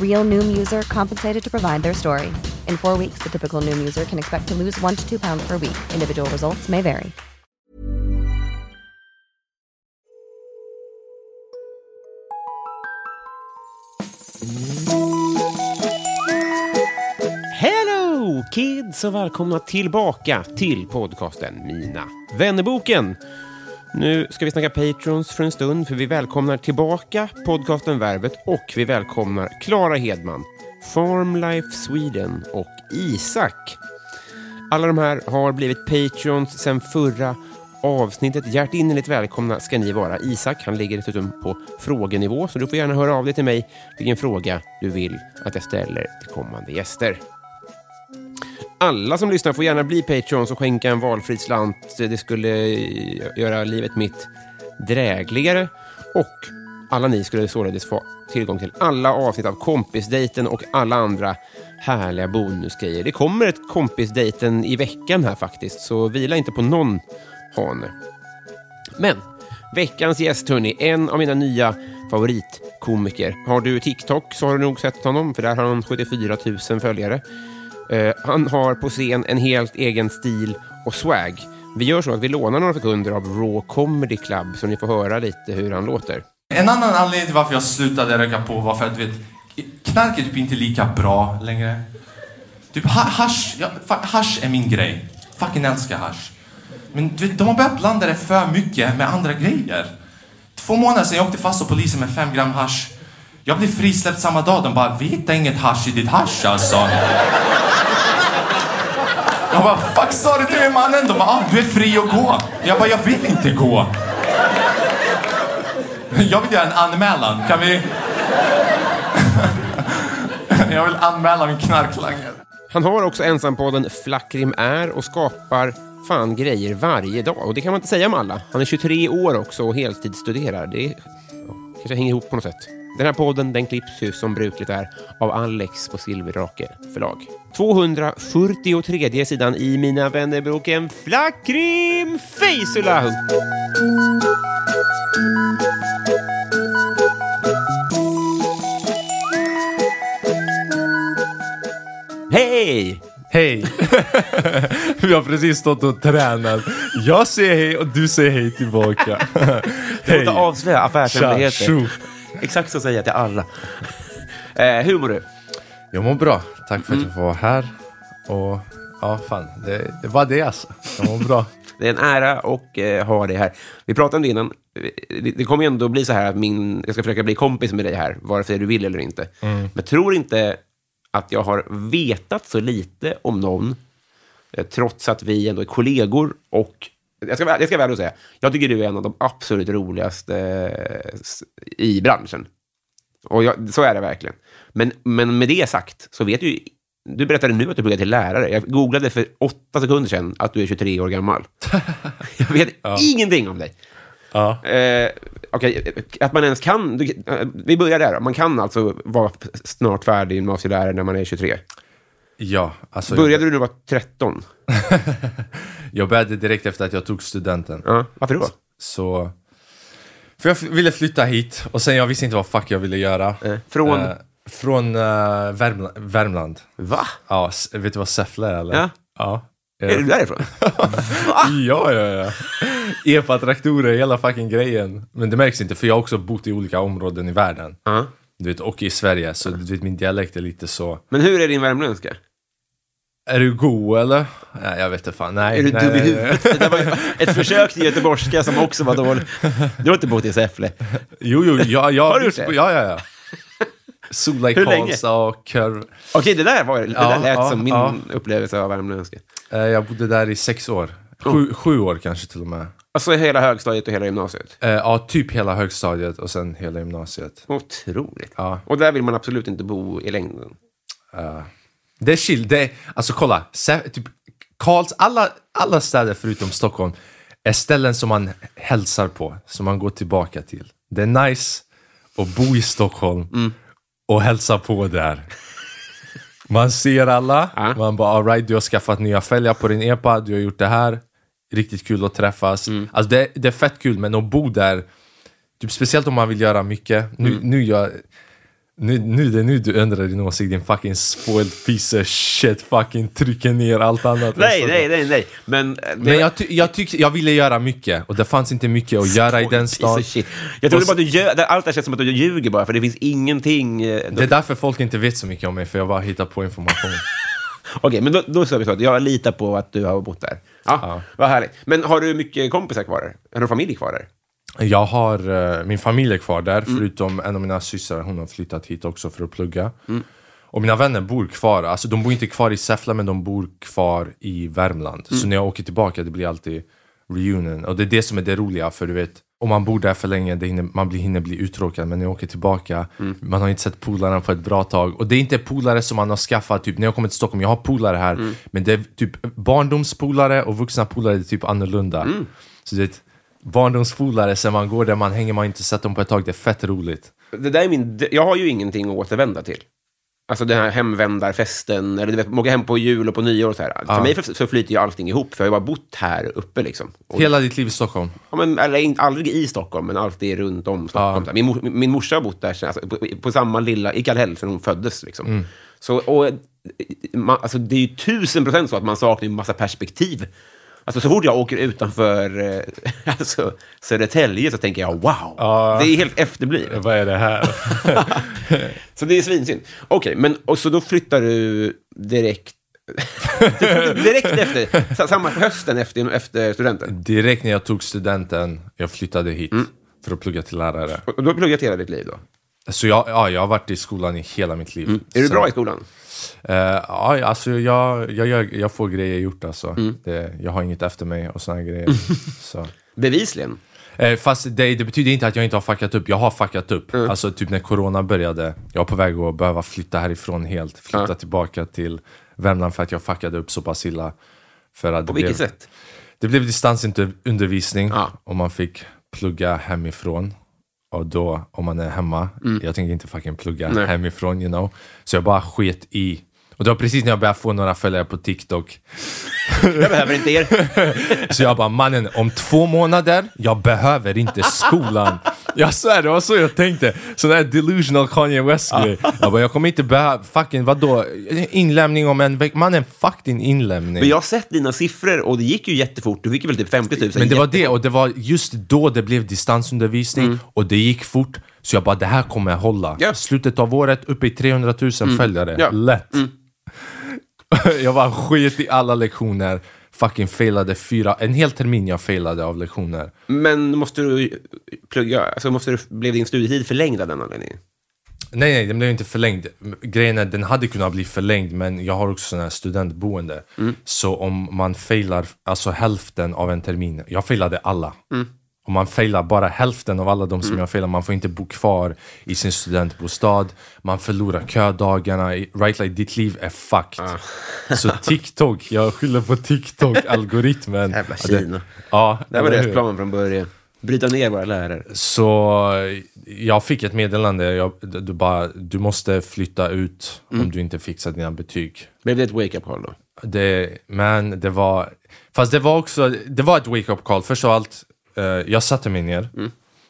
Real Noom user compensated to provide their story. In four weeks, the typical Noom user can expect to lose one to two pounds per week. Individual results may vary. Hello kids och välkomna tillbaka till podcasten Mina vännerboken. Nu ska vi snacka Patrons för en stund för vi välkomnar tillbaka podcasten Värvet och vi välkomnar Klara Hedman, Farmlife Sweden och Isak. Alla de här har blivit Patrons sedan förra avsnittet. Hjärtinnerligt välkomna ska ni vara. Isak, han ligger dessutom på frågenivå, så du får gärna höra av dig till mig vilken fråga du vill att jag ställer till kommande gäster. Alla som lyssnar får gärna bli Patreons och skänka en valfri slant. Det skulle göra livet mitt drägligare. Och alla ni skulle således få tillgång till alla avsnitt av Kompisdejten och alla andra härliga bonusgrejer. Det kommer ett Kompisdejten i veckan här faktiskt, så vila inte på någon hane. Men veckans gäst, hörni, en av mina nya favoritkomiker. Har du TikTok så har du nog sett honom, för där har han 74 000 följare. Eh, han har på scen en helt egen stil och swag. Vi gör så att vi lånar några sekunder av Raw Comedy Club så ni får höra lite hur han låter. En annan anledning till varför jag slutade röka på var för att du vet, knark är typ inte lika bra längre. Typ hash, hasch, ja, hash hasch är min grej. Fucking älskar hasch. Men du vet, de har börjat blanda det för mycket med andra grejer. Två månader sedan jag åkte fast av polisen med fem gram hasch. Jag blev frisläppt samma dag. De bara, vi hittar inget hasch i ditt hasch alltså. Jag bara, fuck sa du till mig mannen? De bara, ah, du är fri att gå. Jag bara, jag vill inte gå. Jag vill göra en anmälan. Kan vi... Jag vill anmäla min knarklangare. Han har också ensampodden Flackrim är och skapar fan grejer varje dag. Och det kan man inte säga om alla. Han är 23 år också och heltidsstuderar. Det är, ja, kanske hänger ihop på något sätt. Den här podden den klipps ju som brukligt är av Alex på Silverdrake förlag. 243 sidan i Mina vännerboken Flackrim Feisullahu. Hej! Hej! Vi har precis stått och tränat. Jag säger hej och du säger hej tillbaka. Du måste avslöja Tja, affärshemligheter. Exakt så säger jag till alla. Eh, hur mår du? Jag mår bra. Tack för att jag får vara här. Och ja, fan. Det, det var det alltså. Jag mår bra. Det är en ära att eh, ha dig här. Vi pratade om det innan. Det, det kommer ju ändå bli så här att min, jag ska försöka bli kompis med dig här, vare sig du vill eller inte. Men jag tror inte att jag har vetat så lite om någon, eh, trots att vi ändå är kollegor och jag ska, jag ska och säga, jag tycker du är en av de absolut roligaste eh, i branschen. Och jag, så är det verkligen. Men, men med det sagt så vet du. Du berättade nu att du pluggar till lärare. Jag googlade för åtta sekunder sedan att du är 23 år gammal. jag vet ingenting om dig. Ja. Eh, Okej, att man ens kan... Du, eh, vi börjar där. Man kan alltså vara snart färdig gymnasielärare när man är 23. Ja, alltså. Började du när du var 13? Jag började direkt efter att jag tog studenten. Ja, varför då? Så... För jag ville flytta hit och sen jag visste inte vad fuck jag ville göra. Eh, från? Eh, från eh, Värmland. Värmland. Va? Ja, vet du vad Säffle är eller? Ja. Ja. Är du därifrån? Ja, ja, ja. Epa-traktorer, hela fucking grejen. Men det märks inte för jag har också bott i olika områden i världen. Ja. Du vet, och i Sverige, så du vet min dialekt är lite så... Men hur är din värmländska? Är du god eller? Nej, jag vet inte fan. Nej, Är du nej, dum i huvudet? Det där var ju ett försök till göteborgska som också var dåligt. Du har inte bott i Säffle? Jo, jo, ja, ja, Har du gjort det? Ja, ja, ja. Hur länge? Karlstad och Kurv. Okej, det där var det Ja, där lät ja, som min ja. upplevelse av värmländska. Eh, Jag bodde där i sex år. Sju, sju år kanske till och med. Alltså hela högstadiet och hela gymnasiet. Eh, Ja, typ hela högstadiet och sen hela gymnasiet. Otroligt. Ja. Och där vill man absolut inte bo i längden. Det är chill. Det är, alltså kolla, typ, Karls, alla, alla städer förutom Stockholm är ställen som man hälsar på, som man går tillbaka till. Det är nice att bo i Stockholm och hälsa på där. Man ser alla, Ja. man bara alright, du har skaffat nya fälgar på din epa, du har gjort det här. Riktigt kul att träffas. Alltså det, det är fett kul, men att bo där, typ speciellt om man vill göra mycket. Nu, nu jag... Nu, nu det är nu du ändrar din åsikt, din fucking spoiled piece of shit, fucking trycker ner allt annat. Nej, nej, nej, nej. Men, det, Men jag, ty- jag tyckte, jag ville göra mycket och det fanns inte mycket att göra i den stan. Jag trodde bara att du ljög. Allt det här känns som att du ljuger bara, för det finns ingenting... eh, Det är därför folk inte vet så mycket om mig, för jag bara hittar på information. Okej, men då, då sa vi så att jag litar på att du har bott där. Ja, Ja. vad härligt. Men har du mycket kompisar kvar där? Har du familj kvar där? Jag har eh, min familj är kvar där, förutom en av mina systrar, hon har flyttat hit också för att plugga. Och mina vänner bor kvar, alltså de bor inte kvar i Säffle men de bor kvar i Värmland. Så när jag åker tillbaka det blir alltid reunion. Och det är det som är det roliga, för du vet, om man bor där för länge, det hinner, man blir, hinner bli uttråkad. Men när jag åker tillbaka, man har inte sett polarna på ett bra tag. Och det är inte polare som man har skaffat, typ när jag kommer till Stockholm, jag har polare här. Men det är typ barndomspolare och vuxna polare, det är typ annorlunda. Så det barndomspolare, sen man går där, man hänger, man har inte sett dem på ett tag, det är fett roligt. Det där är min... Jag har ju ingenting att återvända till. Alltså den här hemvändarfesten, eller du vet, åka hem på jul och på nyår och så här. För mig så flyter ju allting ihop, för jag har bara bott här uppe liksom. Och, Hela ditt liv i Stockholm. ja, men, eller inte, aldrig i Stockholm, men alltid runt om Stockholm. Min, mor, min morsa har bott där sen, alltså, på, på samma lilla, i Kallhäll, sedan hon föddes. Liksom. Så, och, eh, man, alltså, det är ju tusen procent så att man saknar en massa perspektiv. Alltså, så fort jag åker utanför eh, alltså, Södertälje så tänker jag wow, Ja. det är helt efterblivet. Vad är det här? Så det är svinsynd. Okej, men och så då flyttar du direkt... Direkt efter, sa- samma hösten efter, efter studenten? Direkt när jag tog studenten, jag flyttade hit för att plugga till lärare. Och du har pluggat hela ditt liv då? Så jag, ja, jag har varit i skolan i hela mitt liv. Är du Så- bra i skolan? Eh, ja, alltså jag, jag, gör, jag får grejer gjort alltså. Det, jag har inget efter mig och såna grejer. så. Bevisligen. Eh, fast det, det betyder inte att jag inte har fuckat upp. Jag har fuckat upp. Alltså typ när corona började. Jag var på väg att behöva flytta härifrån helt. Flytta Ja. tillbaka till Värmland för att jag fuckade upp så pass illa. För att På vilket blev, sätt? Det blev distansundervisning Ja. och man fick plugga hemifrån. Och då, om man är hemma, jag tänkte inte fucking plugga Nej. hemifrån, you know. Så jag bara sket i. Och det var precis när jag började få några följare på TikTok. Jag behöver inte er. Så jag bara, mannen, om två månader, jag behöver inte skolan. Jag svär, det var så jag tänkte. Sån där delusional Kanye West-grej. Jag bara, jag kommer inte behöva, fucking vadå? Inlämning om en vecka. Mannen, fuck din inlämning. Men jag har sett dina siffror och det gick ju jättefort. Du fick väl typ 50 000. Men det var det, och det var just då det blev distansundervisning och det gick fort. Så jag bara, det här kommer jag hålla. Ja. Slutet av året, uppe i 300 000 följare. Ja. Lätt. jag bara sket i alla lektioner. Fucking failade fyra, en hel termin jag failade av lektioner. Men måste du plugga, alltså måste du, blev din studietid förlängd av den anledningen? Nej, nej, den blev inte förlängd. Grejen är, den hade kunnat bli förlängd, men jag har också sån här studentboende. Så om man failar, alltså hälften av en termin, jag failade alla. Om man failar bara hälften av alla de som jag failar, man får inte bo kvar i sin studentbostad, man förlorar ködagarna, right like ditt liv är fucked. Så TikTok, jag skyller på TikTok-algoritmen. Jävla Kina. Ja, Det var deras plan från början. Bryta ner våra lärare. Så jag fick ett meddelande, jag, du, bara, du måste flytta ut om du inte fixar dina betyg. Blev det ett wake-up call då? Det, men det var, fast det var också, det var ett wake-up call. Först av allt, jag satte mig ner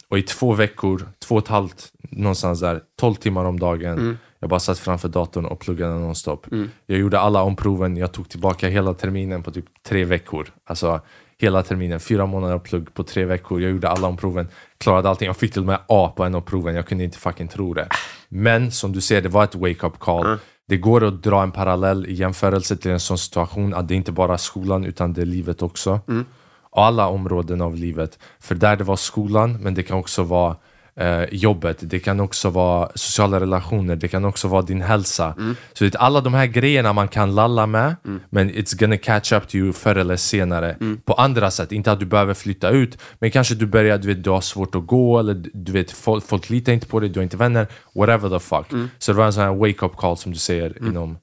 och i två veckor, två och ett halvt, någonstans där, 12 timmar om dagen. Jag bara satt framför datorn och pluggade nonstop. Jag gjorde alla omproven, jag tog tillbaka hela terminen på typ tre veckor. Alltså hela terminen, fyra månader plugg på tre veckor. Jag gjorde alla omproven, klarade allting. Jag fick till och med A på en av proven, jag kunde inte fucking tro det. Men som du ser, det var ett wake-up call. Det går att dra en parallell i jämförelse till en sån situation att det inte bara är skolan utan det är livet också. Och alla områden av livet. För där det var skolan, men det kan också vara eh, jobbet, det kan också vara sociala relationer, det kan också vara din hälsa. Så det alla de här grejerna man kan lalla med, men it's gonna catch up to you förr eller senare. På andra sätt, inte att du behöver flytta ut, men kanske du börjar, du vet, du har svårt att gå, eller du vet, folk, folk litar inte på dig, du har inte vänner, whatever the fuck. Så det var en sån här wake-up call som du säger inom...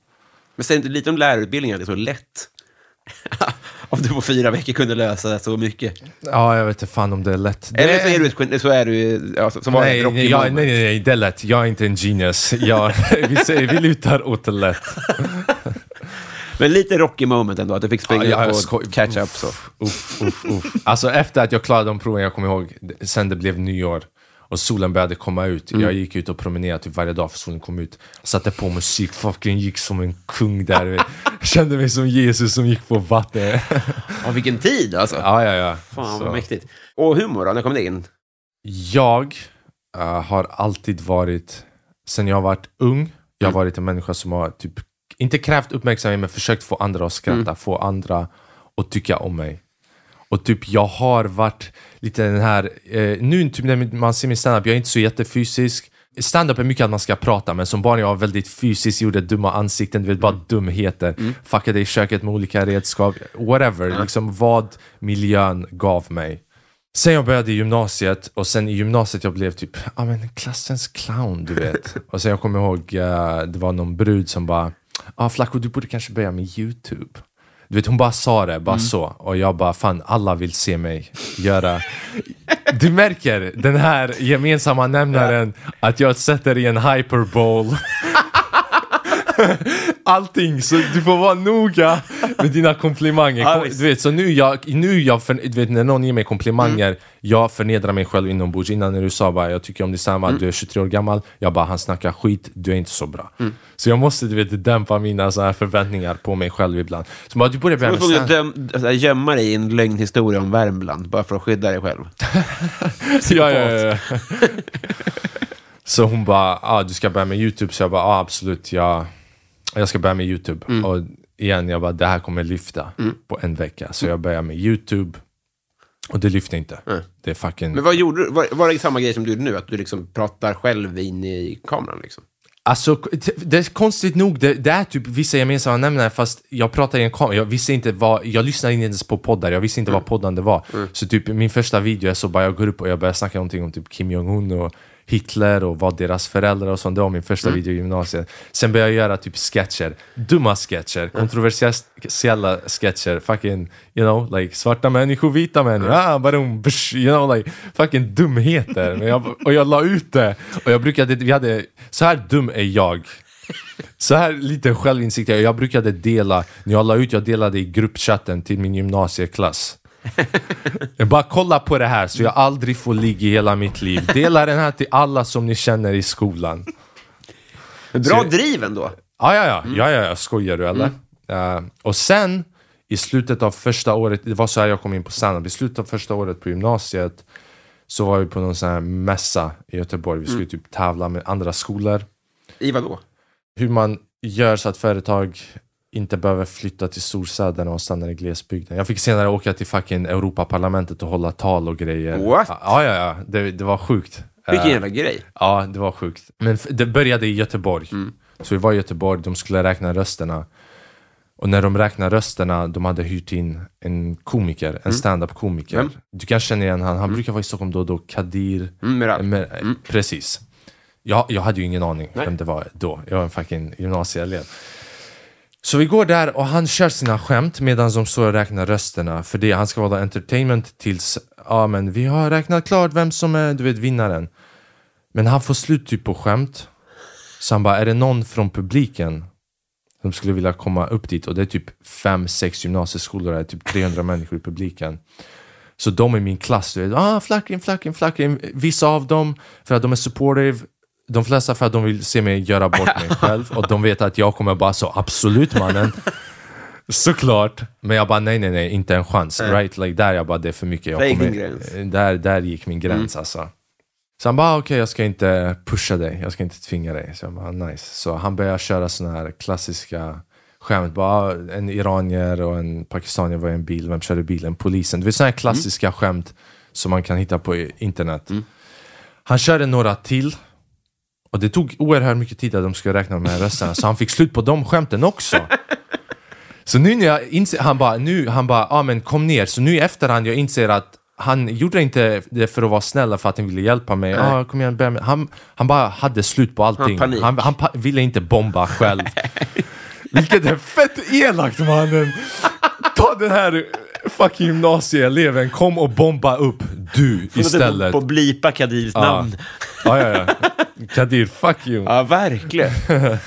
Men säg inte lite om lärarutbildningen, att det är så lätt. om du på fyra veckor kunde lösa så mycket. Ja, jag vet inte fan om det är lätt. Det Eller så är du, så är du ja, som var Nej, Rocky nej, ja, nej, nej, nej, det är lätt. Jag är inte en genius. Jag, vi, säger, vi lutar åt det lätt. Men lite Rocky moment ändå, att du fick springa Ja, jag och catch up. Så. Uff, uff, uff. Alltså efter att jag klarade de proven, jag kommer ihåg, sen det blev nyår och solen började komma ut. Jag gick ut och promenerade typ varje dag för solen kom ut. Satte på musik, fucking gick som en kung där. Kände mig som Jesus som gick på vatten. Ja, vilken tid alltså. ja, ja, ja. Fan Så. vad mäktigt. Och humor då, när kom det in? Jag eh, har alltid varit, sen jag har varit ung, jag har Mm. varit en människa som har typ, inte krävt uppmärksamhet men försökt få andra att skratta, Mm. få andra att tycka om mig. Och typ jag har varit lite den här, eh, nu typ när man ser min standup, jag är inte så jättefysisk. Standup är mycket att man ska prata, men som barn jag var väldigt fysisk, gjorde dumma ansikten, du vet bara dumheter. Fuckade i köket med olika redskap, whatever. Liksom vad miljön gav mig. Sen jag började i gymnasiet och sen i gymnasiet jag blev typ ja men klassens clown du vet. och sen jag kommer ihåg eh, det var någon brud som bara ah, Flacco du borde kanske börja med youtube. Du vet hon bara sa det, bara så. Och jag bara fan alla vill se mig göra Du märker den här gemensamma nämnaren att jag sätter i en hyperbole Allting, så du får vara noga med dina komplimanger. Ja, Kom, visst. du vet, så nu jag, nu jag för, du vet, när någon ger mig komplimanger, jag förnedrar mig själv inombords. Innan när du sa bara, jag tycker om dig samma, du är 23 år gammal, jag bara, han snackar skit, du är inte så bra. Så jag måste du vet, dämpa mina så här förväntningar på mig själv ibland. Så bara, du borde börja Du med stand- döm, alltså, gömma dig i en lögnhistoria om Värmland, bara för att skydda dig själv. ja, ja, ja. Så hon bara, ah, du ska börja med youtube, så jag bara, ah, absolut, jag, jag ska börja med youtube. Mm. Och igen, jag bara, det här kommer lyfta på en vecka. Så jag börjar med youtube, och det lyfter inte. Det är fucking... Men vad gjorde du? Var, var det samma grej som du gjorde nu? Att du liksom pratar själv in i kameran? Liksom? Alltså, det är konstigt nog, det, det är typ vissa gemensamma nämnare fast jag pratar i en kamera, jag visste inte vad, jag lyssnade inte ens på poddar, jag visste inte vad poddande var. Så typ min första video är så bara jag går upp och jag börjar snacka någonting om typ Kim Jong-Un och Hitler och vad deras föräldrar och sånt, det var min första video i gymnasiet. Sen började jag göra typ sketcher, dumma sketcher, kontroversiella sketcher, fucking, you know, like svarta människor, vita människor, ah, barum, bsh, you know, like fucking dumheter. Men jag, och jag la ut det, och jag brukade, vi hade, så här dum är jag. Så här lite självinsikt, jag brukade dela, när jag la ut, jag delade i gruppchatten till min gymnasieklass. Jag bara kolla på det här så jag aldrig får ligga i hela mitt liv. Dela den här till alla som ni känner i skolan. Bra Så- driv ändå. Ja, ja, ja, ja, ja, ja. skojar du eller? Eh, och sen i slutet av första året, det var så här jag kom in på standup, i slutet av första året på gymnasiet så var vi på någon sån här mässa i Göteborg, vi skulle typ tävla med andra skolor. I vad då? Hur man gör så att företag inte behöver flytta till storstäderna och stanna i glesbygden. Jag fick senare åka till fucking Europaparlamentet och hålla tal och grejer. What? Ja, ja, ja. Det, det var sjukt. Vilken Eh, jävla grej. Ja, det var sjukt. Men det började i Göteborg. Så vi var i Göteborg, de skulle räkna rösterna. Och när de räknade rösterna, de hade hyrt in en komiker, en stand-up-komiker. Vem? Du kan känna igen han, han brukar vara i Stockholm då och då, Kadir. Mm, eh, Precis. Jag, jag hade ju ingen aning vem det var då. Jag var en fucking gymnasieelev. Så vi går där och han kör sina skämt medan de står och räknar rösterna. För det, han ska vara entertainment tills, ja men vi har räknat klart vem som är, du vet, vinnaren. Men han får slut typ på skämt. Så han bara, är det någon från publiken som skulle vilja komma upp dit? Och det är typ fem, sex gymnasieskolor, det är typ 300 människor i publiken. Så de i min klass, du vet, ah, flackring, flackring, flackring. Vissa av dem för att de är supportive, de flesta för att de vill se mig göra bort mig själv. Och de vet att jag kommer bara så, absolut mannen. Såklart. Men jag bara, nej nej nej, inte en chans. Right? Like, där jag bara, det är för mycket. Jag Där gick kommer, gräns. Där, där gick min gräns alltså. Så han bara, ah, okej jag ska inte pusha dig, jag ska inte tvinga dig. Så jag bara, nice. Så han börjar köra såna här klassiska skämt. Bara, ah, en iranier och en pakistanier var i en bil, vem körde bilen? Polisen. Det är såna här klassiska skämt som man kan hitta på internet. Han körde några till. Och det tog oerhört mycket tid att de skulle räkna med rösterna, så han fick slut på de skämten också. Så nu när jag inser, han bara, nu, han bara, ah, men kom ner. Så nu i efterhand jag inser att han gjorde inte det för att vara snäll för att han ville hjälpa mig. Ah, kom igen, börja med. Han, han bara hade slut på allting. Han, han pa- ville inte bomba själv. Vilket är fett elakt mannen! Ta den här fucking gymnasieeleven, kom och bomba upp du istället. På blipa Kadirs namn. Ja, ja, ja. Kadir, fuck you. Ja, verkligen.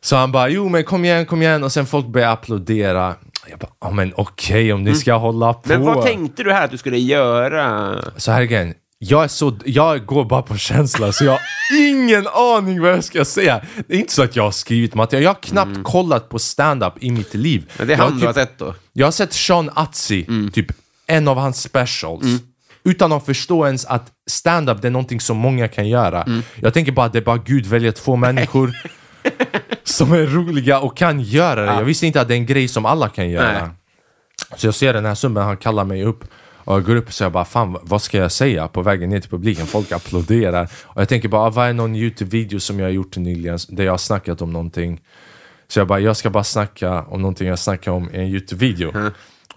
Så han bara, jo men kom igen, kom igen. Och sen folk började applådera. Jag bara, ja men okej om ni ska hålla på. Men vad tänkte du här att du skulle göra? Så här igen, jag, är så, jag går bara på känsla så jag har ingen aning vad jag ska säga. Det är inte så att jag har skrivit material, jag har knappt kollat på stand-up i mitt liv. Mm. Men det är han du har typ, sett då? Jag har sett Sean Atzi, Mm. typ en av hans specials. Utan att förstå ens att stand-up är någonting som många kan göra. Mm. Jag tänker bara att det är bara Gud väljer två människor som är roliga och kan göra det. Jag visste inte att det är en grej som alla kan göra. Nej. Så jag ser den här snubben, han kallar mig upp och jag går upp och säger bara fan vad ska jag säga på vägen ner till publiken? Folk applåderar. Och jag tänker bara "Ah, vad är någon YouTube-video som jag har gjort nyligen där jag har snackat om någonting? Så jag bara, jag ska bara snacka om någonting jag snackar om i en YouTube-video. Jag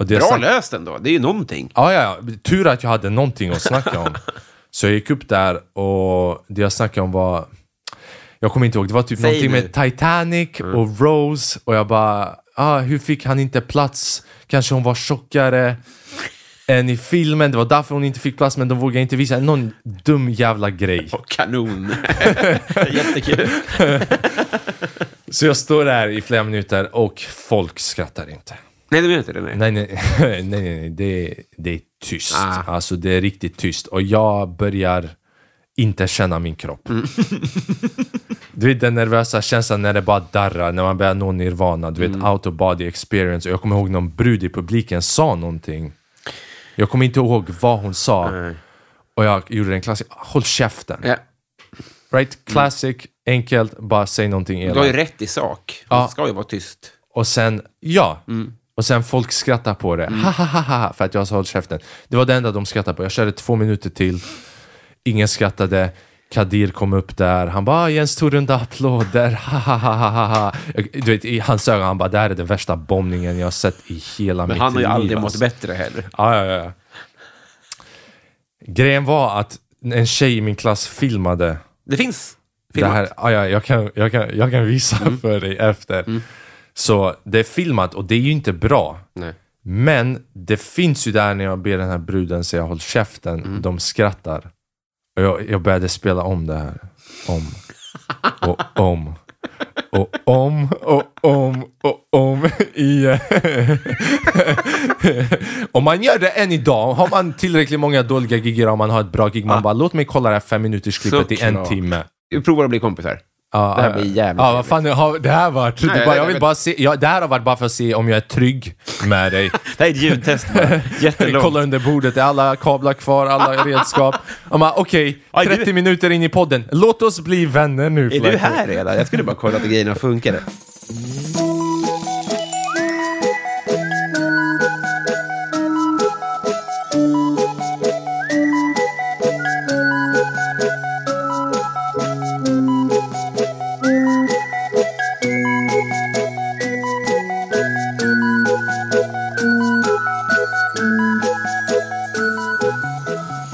Bra snack- löst ändå. Det är ju någonting. Ja, ja, ja. Tur att jag hade någonting att snacka om. Så jag gick upp där och det jag snackade om var... Jag kommer inte ihåg, det var typ Säg någonting nu. med Titanic och Rose och jag bara... Ah, hur fick han inte plats? Kanske hon var tjockare än i filmen, det var därför hon inte fick plats men de vågade inte visa någon dum jävla grej. Och kanon. Jättekul. Så jag står där i flera minuter och folk skrattar inte. Nej, det menar inte det. Nej. Nej, nej, nej, nej. Det, det är tyst. Ah. Alltså det är riktigt tyst. Och jag börjar inte känna min kropp. Du vet den nervösa känslan när det bara darrar, när man börjar nå nirvana. Du vet, out of body experience. Och jag kommer ihåg någon brud i publiken sa någonting. Jag kommer inte ihåg vad hon sa. Nej. Och jag gjorde den klassisk, håll käften. Ja. Right? Classic, enkelt, bara säg någonting Du har ju elakt. rätt i sak. Ja. Det ska ju vara tyst. Och sen, ja. Och sen folk skrattar på det. Ha, ha, ha, ha, för att jag sa håll käften. Det var det enda de skrattade på. Jag körde två minuter till. Ingen skrattade. Kadir kom upp där. Han bara, "Ah, Jens tog runda applåder. Ha, ha, ha, ha, ha, Du vet, i hans ögon, han bara, det här är den värsta bombningen jag har sett i hela Men mitt han har ju liv. aldrig mått alltså." bättre heller. Ja, ja, ja. Grejen var att en tjej i min klass filmade Det finns det filmat. här, ja, ja, jag, kan, jag, kan, jag kan visa för dig efter. Så det är filmat och det är ju inte bra. Nej. Men det finns ju där när jag ber den här bruden säga håll käften, de skrattar. Och jag, jag började spela om det här. Om. Och om. Och om och om och om igen. om man gör det än idag, har man tillräckligt många dåliga gig och man har ett bra gig, man bara låt mig kolla det här fem minuters klippet i en timme. Vi provar att bli kompisar. Ja, Det här blir jävligt Ja, vad fan har det här varit? Nej, det, bara, jag vill bara se, ja, det här har varit bara för att se om jag är trygg med dig. Det här är ett ljudtest. Jättelångt. Kolla under bordet, är alla kablar kvar, alla redskap? Okej, Aj, du- 30 minuter in i podden, låt oss bli vänner nu. Är du här redan? Jag skulle bara kolla att grejerna funkade.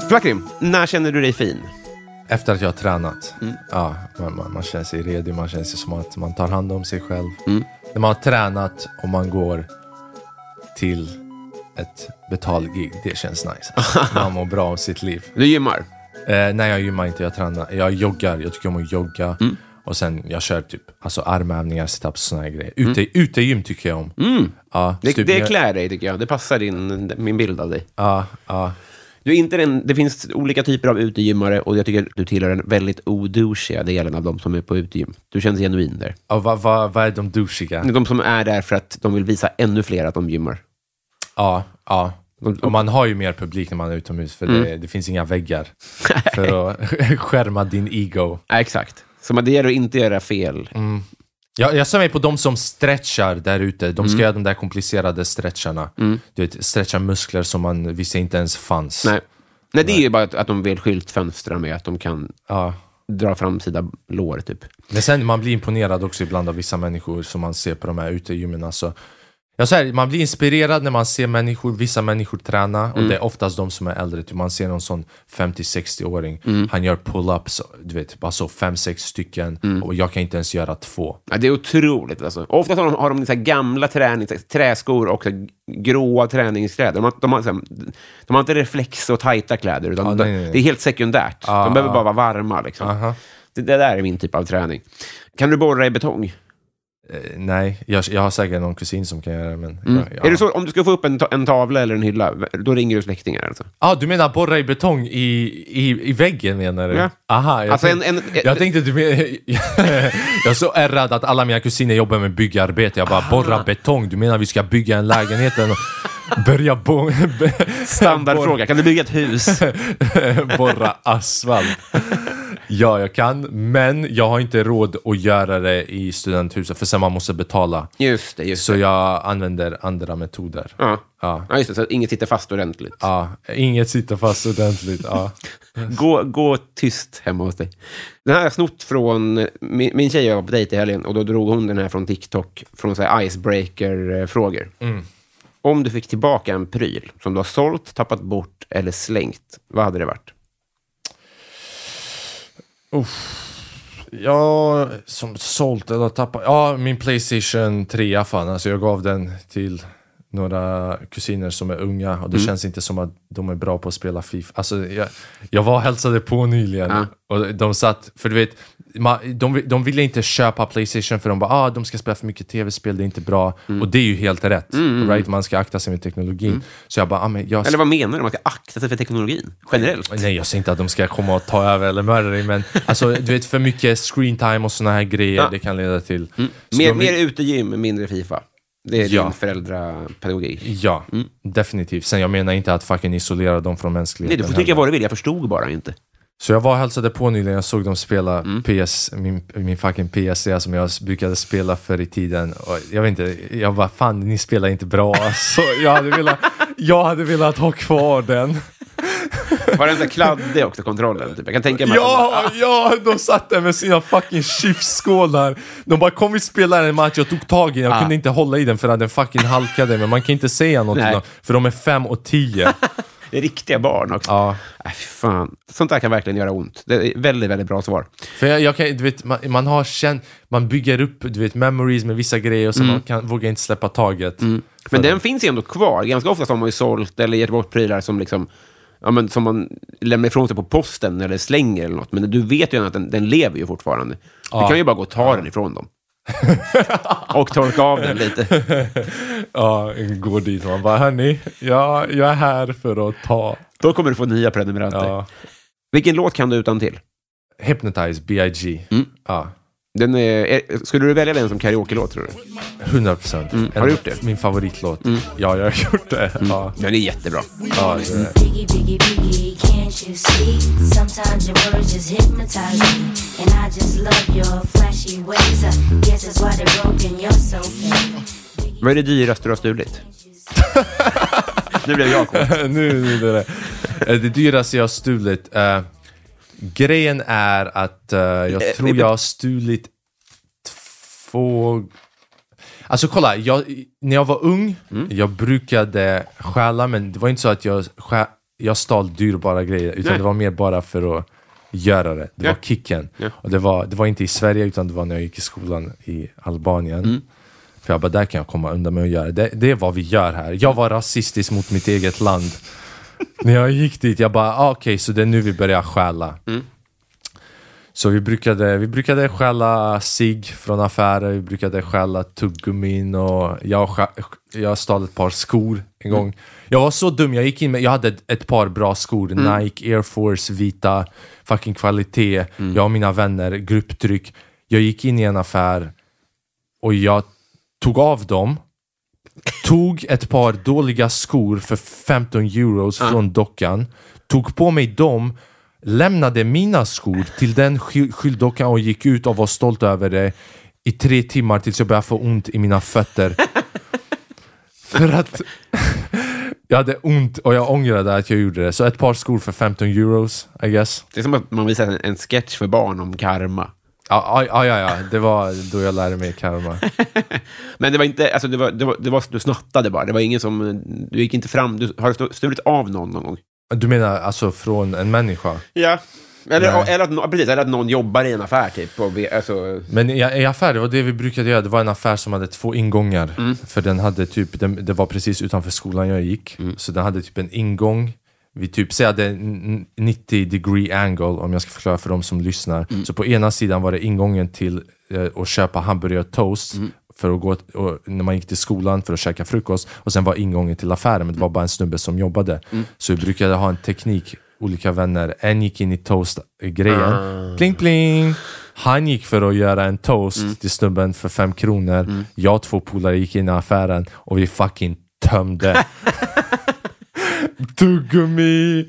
Flakrim, när känner du dig fin? Efter att jag har tränat. Mm. Ja, man, man, man känner sig redo, man känner sig som att man tar hand om sig själv. Mm. När man har tränat och man går till ett betalgig, det känns nice. Alltså. Man mår bra om sitt liv. Du gymmar? Eh, nej, jag gymmar inte, jag tränar. Jag joggar, jag tycker om att jogga. Mm. Och sen jag kör typ alltså armövningar, situps och såna här grejer. Ute, Utegym tycker jag om. Ja, Mm. Det, typ det när- klär dig tycker jag. Det passar din, min bild av dig. Ja, ja. Du är inte den, det finns olika typer av utegymmare och jag tycker att du tillhör den väldigt odouchiga delen av de som är på utegym. Du känns genuin där. ja vad vad- vad är de douchiga? De som är där för att de vill visa ännu fler att de gymmar. Ja, ja. Och man har ju mer publik när man är utomhus, för Mm. det, det finns inga väggar för att skärma din ego. ja, exakt. Så det gäller att inte göra fel. Jag, jag ser mig på de som stretchar där ute. De ska Mm. göra de där komplicerade stretcharna. Du vet, stretcha muskler som man visste inte ens fanns. Nej. Nej, det är ju bara att, att de vill skyltfönstra med att de kan Ja. dra framsida lår, typ. Men sen man blir imponerad också ibland av vissa människor som man ser på de här utegymmen. Alltså, jag säger, man blir inspirerad när man ser människor, vissa människor träna och det är oftast de som är äldre. Typ man ser någon sån 50-60-åring, han gör pull-ups, du vet, bara så 5-6 stycken och jag kan inte ens göra två. Ja, det är otroligt. Alltså. Ofta har de, har de så gamla tränings, träskor och så gråa träningskläder. De har, de, har, här, de har inte reflex och tajta kläder, utan Ja, de, nej, nej, det är helt sekundärt. Ah, de behöver ah. bara vara varma. Liksom. Det, det där är min typ av träning. Kan du borra i betong? Eh, nej, jag, jag har säkert någon kusin som kan göra det. Men, Mm. ja, Är det så, om du ska få upp en, ta- en tavla eller en hylla, då ringer du släktingar? Alltså. Ah, du menar borra i betong i, i, i väggen menar du? Ja. Aha, jag, Alltså, tänk, en- en- jag tänkte du men, Jag är så ärrad att alla mina kusiner jobbar med byggarbete. Jag bara, borra betong? Du menar vi ska bygga en lägenhet och börja bo, Standardfråga, kan du bygga ett hus? borra asfalt? Ja, jag kan, men jag har inte råd att göra det i studenthuset för sen man måste betala. Just det, just Så det. jag använder andra metoder. Ja. Ja. Ja, just det, så inget sitter fast ordentligt. Ja, inget sitter fast ordentligt. Ja. Gå, gå tyst hemma hos dig. Den här har jag snott från... Min, min tjej var på dejt i helgen och då drog hon den här från TikTok, från så här icebreaker-frågor. Om du fick tillbaka en pryl som du har sålt, tappat bort eller slängt, vad hade det varit? Ja, som sålt eller tappat. Ja, min Playstation 3 fan. Alltså jag gav den till några kusiner som är unga och det känns inte som att de är bra på att spela FIFA. Alltså jag, jag var och hälsade på nyligen Ja. och de satt, för du vet, de, de ville inte köpa Playstation för de bara ah, de ska spela för mycket tv-spel, det är inte bra. Och det är ju helt rätt. Right? Man ska akta sig med teknologin. Så jag bara, ah, men jag Eller vad menar du? Man ska akta sig för teknologin, generellt. Nej, jag säger inte att de ska komma och ta över eller mörda dig, men alltså, du vet, för mycket screen time och såna här grejer, Ja. det kan leda till... Mer, de mer utegym, mindre Fifa. Det är Ja. din föräldrapedagogik. Ja, definitivt. Sen jag menar inte att fucking isolera dem från Nej, mänskligheten. du får tycka vad du vill, jag förstod bara inte. Så jag var och hälsade på nyligen, jag såg dem spela PS, min, min fucking PSC som jag brukade spela förr i tiden. Och jag vet inte, jag bara fan ni spelar inte bra. Så jag hade velat, jag hade velat ha kvar den. Var den så här kladdig också, kontrollen? Typ. Jag kan tänka mig att Ja, ja, de satt där med sina fucking chipsskålar. De bara kom vi spela en match, jag tog tag i den, jag Ja. kunde inte hålla i den för att den fucking halkade. Men man kan inte säga något Nej. för de är fem och tio. det är riktiga barn också. ja. Äh, fan. Sånt där kan verkligen göra ont. Det är väldigt, väldigt bra svar. För jag, jag kan, du vet, man, man har känt, man bygger upp du vet, memories med vissa grejer och så man kan, vågar inte släppa taget. Men den finns ju ändå kvar. Ganska ofta har man ju sålt eller gett bort prylar som, liksom, ja, men, som man lämnar ifrån sig på posten eller slänger eller något. Men du vet ju att den, den lever ju fortfarande. Du Ja. kan ju bara gå och ta den ifrån dem. och torka av den lite. Ja, går dit och man bara, hörni, ja, jag är här för att ta. Då kommer du få nya prenumeranter. Ja. Vilken låt kan du utan till? Hypnotize, B.I.G. Ja. Den är, är, skulle du välja den som karaoke-låt, tror du? 100 procent. Har du gjort det? Min favoritlåt. Ja, jag har gjort det. Ja, Den är jättebra. ja, det är det. Vad är det dyraste du har stulit? nu blev jag kåt. nu, nu är det Eh, Det dyraste jag har stulit. eh, grejen är att eh, jag tror jag har stulit två... Alltså kolla, jag, när jag var ung, jag brukade stjäla, men det var inte så att jag, stjä, jag stal dyrbara grejer, utan Nej. det var mer bara för att göra det. Det Ja. var kicken. Ja. Och det var, det var inte i Sverige, utan det var när jag gick i skolan i Albanien. Mm. För jag bara, där kan jag komma undan med att göra det. Det är vad vi gör här. Jag var rasistisk mot mitt eget land. När jag gick dit, jag bara, ah, okej, så det är nu vi börjar stjäla. Så vi brukade, vi brukade stjäla sig från affärer, vi brukade stjäla tuggummin och jag, jag stal ett par skor en gång. Jag var så dum, jag gick in med, jag hade ett, ett par bra skor, Nike Air Force vita, fucking kvalitet. Jag och mina vänner, grupptryck. Jag gick in i en affär och jag tog av dem tog ett par dåliga skor för 15 euros från dockan, tog på mig dem, lämnade mina skor till den sky- skylldockan och gick ut och var stolt över det i tre timmar tills jag började få ont i mina fötter. för att jag hade ont och jag ångrade att jag gjorde det. Så ett par skor för 15 euros, I guess. Det är som att man visar en, en sketch för barn om karma. Ja, ja, ja, ja, det var då jag lärde mig karma. Men det var inte, alltså det var, det var, det var, du snattade bara. Det var ingen som, du gick inte fram, du har du stulit av någon någon gång? Du menar alltså från en människa? Ja. Eller, eller, att, precis, eller att någon jobbar i en affär typ. Och, alltså, Men i, i affär, det var det vi brukade göra. Det var en affär som hade två ingångar. Mm. För den hade typ, den, det var precis utanför skolan jag gick. Mm. Så den hade typ en ingång. Vi typ säger det 90 degree angle om jag ska förklara för de som lyssnar. Mm. Så på ena sidan var det ingången till eh, att köpa hamburgare och toast. Mm. För att gå, och, när man gick till skolan för att käka frukost. Och sen var ingången till affären, men det var bara en snubbe som jobbade. Mm. Så vi brukade ha en teknik, olika vänner. En gick in i toast-grejen. Ah. Pling pling! Han gick för att göra en toast Mm. till snubben för fem kronor. Jag och två polare gick in i affären och vi fucking tömde. Tuggummi,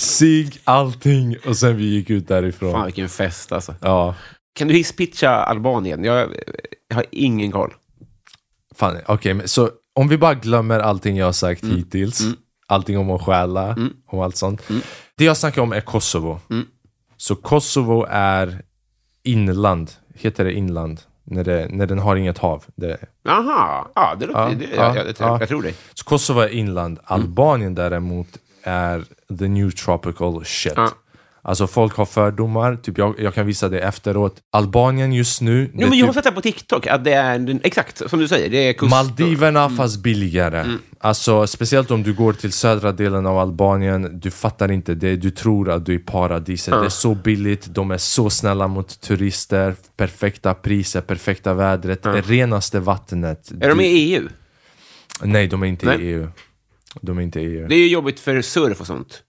cigg, allting. Och sen vi gick ut därifrån. fan vilken fest alltså. Ja, Kan du hisspitcha Albanien? Jag, jag har ingen koll. fan okej. men så om vi bara glömmer allting jag har sagt Mm. hittills. Allting om att stjäla och allt sånt. Det jag snackar om är Kosovo. Mm. Så Kosovo är inland. Heter det inland? När, det, när den har inget hav. Det, Jaha, ja, det låter, Ja, det, ja, jag, jag, jag, ja. jag tror dig. Så Kosovo är inland. Mm. Albanien däremot är the new tropical shit. Alltså folk har fördomar, typ jag, jag kan visa det efteråt. Albanien just nu, Jo, men jag har typ sett det på TikTok, att det är exakt som du säger. Det är kust Maldiverna Mm. fast billigare. Alltså speciellt om du går till södra delen av Albanien, du fattar inte det, du tror att du är i paradiset. Det är så billigt, de är så snälla mot turister, perfekta priser, perfekta vädret, det renaste vattnet. Är de Du- i EU? Nej, de är inte Nej. i EU. De är inte i EU. Det är ju jobbigt för surf och sånt.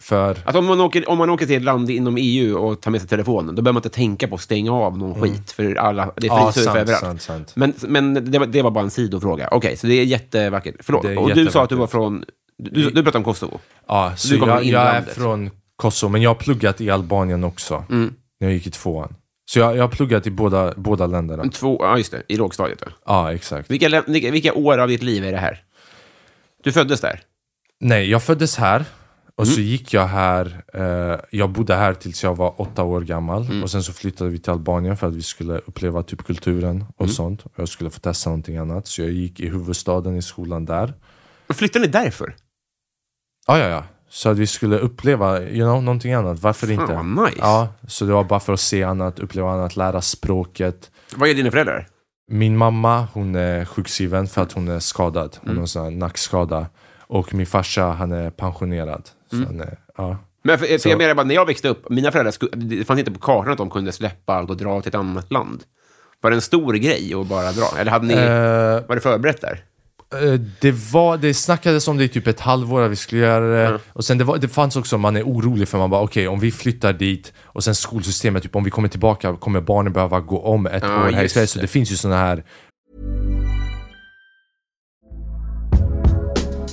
För... Att om, man åker, om man åker till ett land inom EU och tar med sig telefonen, då behöver man inte tänka på att stänga av någon skit, för alla, det är Mm. Ja, sant, överallt. sant, sant. Men, men det, var, det var bara en sidofråga. Okej, så det är jättevackert. Förlåt. Är och du sa att du jättevackert. var från... Du, du pratade om Kosovo. Ja, så Du jag, jag är från Kosovo, men jag har pluggat i Albanien också. Mm. När jag gick i tvåan. Så jag, jag har pluggat i båda, båda länderna. Två, ja, just det. I lågstadiet. Ja. Ja, exakt. Vilka, vilka år av ditt liv är det här? Du föddes där? Nej, jag föddes här. Och Mm. så gick jag här, eh, jag bodde här tills jag var åtta år gammal. Mm. Och sen så flyttade vi till Albanien för att vi skulle uppleva typ kulturen och Mm. sånt. Och jag skulle få testa någonting annat. Så jag gick i huvudstaden i skolan där. Flyttade ni därför? Ja, ja, ja. Så att vi skulle uppleva you know, någonting annat. Varför inte? Fan, vad nice. Ja, så det var bara för att se annat, uppleva annat, lära språket. Vad är dina föräldrar? Min mamma, hon är sjukskriven för att hon är skadad. Hon har en nackskada. Och min farsa, han är pensionerad. Han är, ja. Men för, för Så- jag menar bara, när jag växte upp, mina föräldrar, det fanns inte på kartan att de kunde släppa allt och dra till ett annat land. Var det en stor grej att bara dra? Eller hade ni, Eh, var det förberett där? Eh, Det, var, det snackades om det i typ ett halvår att vi skulle göra det. Och sen det, var, det fanns också, man är orolig för man bara okej om vi flyttar dit och sen skolsystemet, typ om vi kommer tillbaka kommer barnen behöva gå om ett Ja, år här i Sverige. Så det. finns ju såna här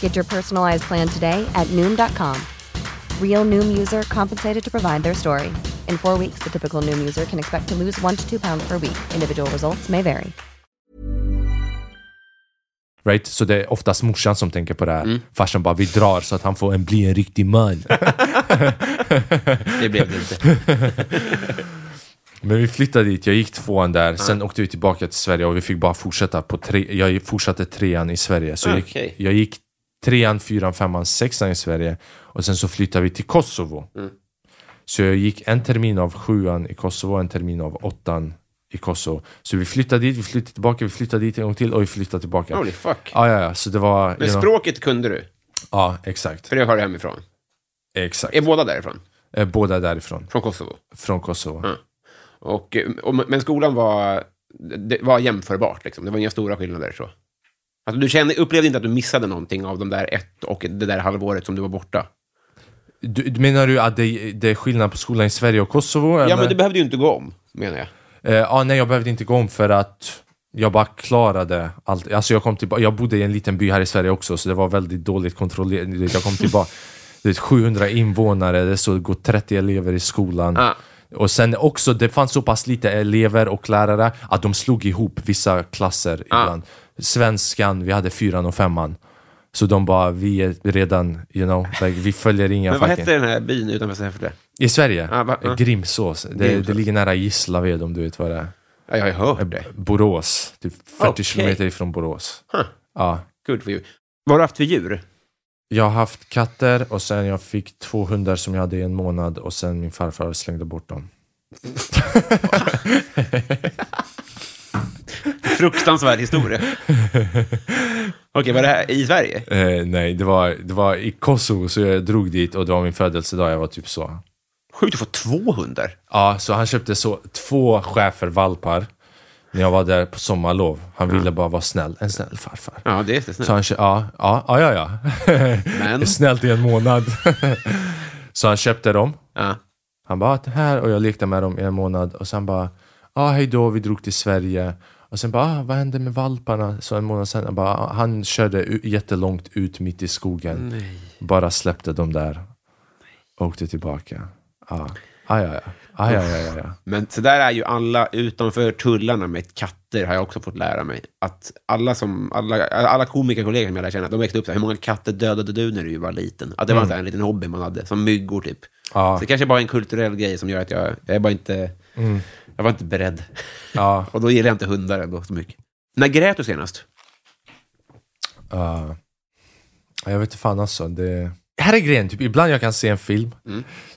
Get your personalized plan today at Noom.com. Real Noom user compensated to provide their story. In four weeks, the typical Noom user can expect to lose one to two pounds per week. Individual results may vary. Right? Så det är oftast morsan som tänker på det här. Mm. Farsan bara, vi drar så att han får en, bli en riktig man. Det blev det inte. Men vi flyttade dit, jag gick tvåan där, sen åkte vi tillbaka till Sverige och vi fick bara fortsätta på tre, jag fortsatte trean i Sverige. Så jag, gick, jag gick trean, fyran, femman, sexan i Sverige och sen så flyttade vi till Kosovo. Mm. Så jag gick en termin av sjuan i Kosovo, en termin av åttan i Kosovo. Så vi flyttade dit, vi flyttade tillbaka, vi flyttade dit en gång till och vi flyttade tillbaka. Holy fuck. Ja, ja, ja, så det var... Men you know- språket kunde du? Ja, exakt. För det har du hemifrån. Exakt. Är båda därifrån? Eh, Båda därifrån, Från Kosovo? från Kosovo. Mm. Och, och, men skolan var, det var jämförbart, liksom. det var inga stora skillnader. Så. Alltså, du kände, upplevde inte att du missade någonting av de där ett och det där halvåret som du var borta? Du, menar du att det, det är skillnad på skolan i Sverige och Kosovo? Ja, eller? men det behövde ju inte gå om, menar jag. Eh, ja, nej, jag behövde inte gå om för att jag bara klarade allt. Alltså jag, kom tillbaka, jag bodde i en liten by här i Sverige också, så det var väldigt dåligt kontrollerat. Du Jag kom tillbaka, det är 700 invånare, det går 30 elever i skolan. Ah. Och sen också, det fanns så pass lite elever och lärare att de slog ihop vissa klasser Ah. ibland. Svenskan, vi hade fyran och femman. Så de bara, vi är redan, you know, like, vi följer inga Men vad hette den här byn utanför Säffle? I Sverige? Ah, va- ah. Grimsås. Det, Grimsås. det ligger nära Gislaved om du vet vad det är. Ja, jag har hört det. Borås, typ 40 Okej. kilometer ifrån Borås. Huh. Ja. Good for you. Vad har du haft för djur? Jag har haft katter och sen jag fick två hundar som jag hade i en månad och sen min farfar slängde bort dem. Fruktansvärd historia. Okej, var det här i Sverige? Eh, nej, det var, det var i Kosovo så jag drog dit och det var min födelsedag, jag var typ så. Sjukt att få två hundar. Ja, så han köpte så två schäfervalpar när jag var där på sommarlov. Han ville bara vara snäll, en snäll farfar. Ja, det är det Så han ja, ja, ja, ja. ja. Men? Snällt i en månad. så han köpte dem. Ja. Han bara, "Ah, här och jag lekte med dem i en månad och sen bara, ja ah, hej då, vi drog till Sverige. Och sen bara, ah, vad hände med valparna? Så en månad sen, han bara, "Ah, han körde jättelångt ut mitt i skogen. Bara släppte dem där. Åkte tillbaka. Ja, ah, ja, ja. Ah, ja, ja, ja, ja. Men så där är ju alla utanför tullarna med katter, har jag också fått lära mig. Att alla, som, alla, alla komikerkollegor som jag lär känna, de växte upp så här, hur många katter dödade du när du var liten? Att det var så här, en liten hobby man hade, som myggor typ. Ja. Så det kanske bara är en kulturell grej som gör att jag, jag är bara inte, jag var inte beredd. ja. Och då gillar jag inte hundar ändå så mycket. När grät du senast? Uh, jag vet inte fan alltså. Det... Här är grejen, typ, ibland jag kan se en film.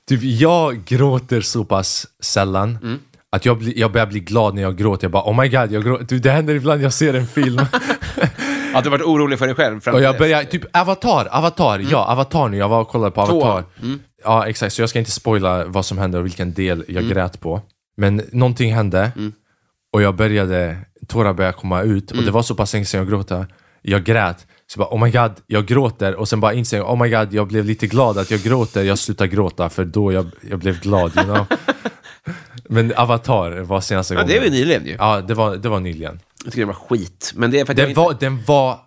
Typ, jag gråter så pass sällan. Att jag, blir, jag börjar bli glad när jag gråter. Jag bara oh my god, jag gråter. Typ, det händer ibland jag ser en film. Att du varit orolig för dig själv? Fram och jag börjar, typ Avatar, Avatar, ja Avatar nu. Jag var och kollade på. Avatar. Ja exakt, så jag ska inte spoila vad som hände och vilken del jag grät på. Men någonting hände och jag började, tårar började komma ut och det var så pass länge sedan jag gråta. Jag grät, så bara oh my god, jag gråter och sen bara inser jag oh my god, jag blev lite glad att jag gråter, jag slutar gråta för då jag, jag blev glad, you know. Men Avatar var senaste Ja, gången. det är väl nyligen ju. Ja, det var, det var nyligen. Jag tycker det var skit. Men det är för att Den inte- var, den var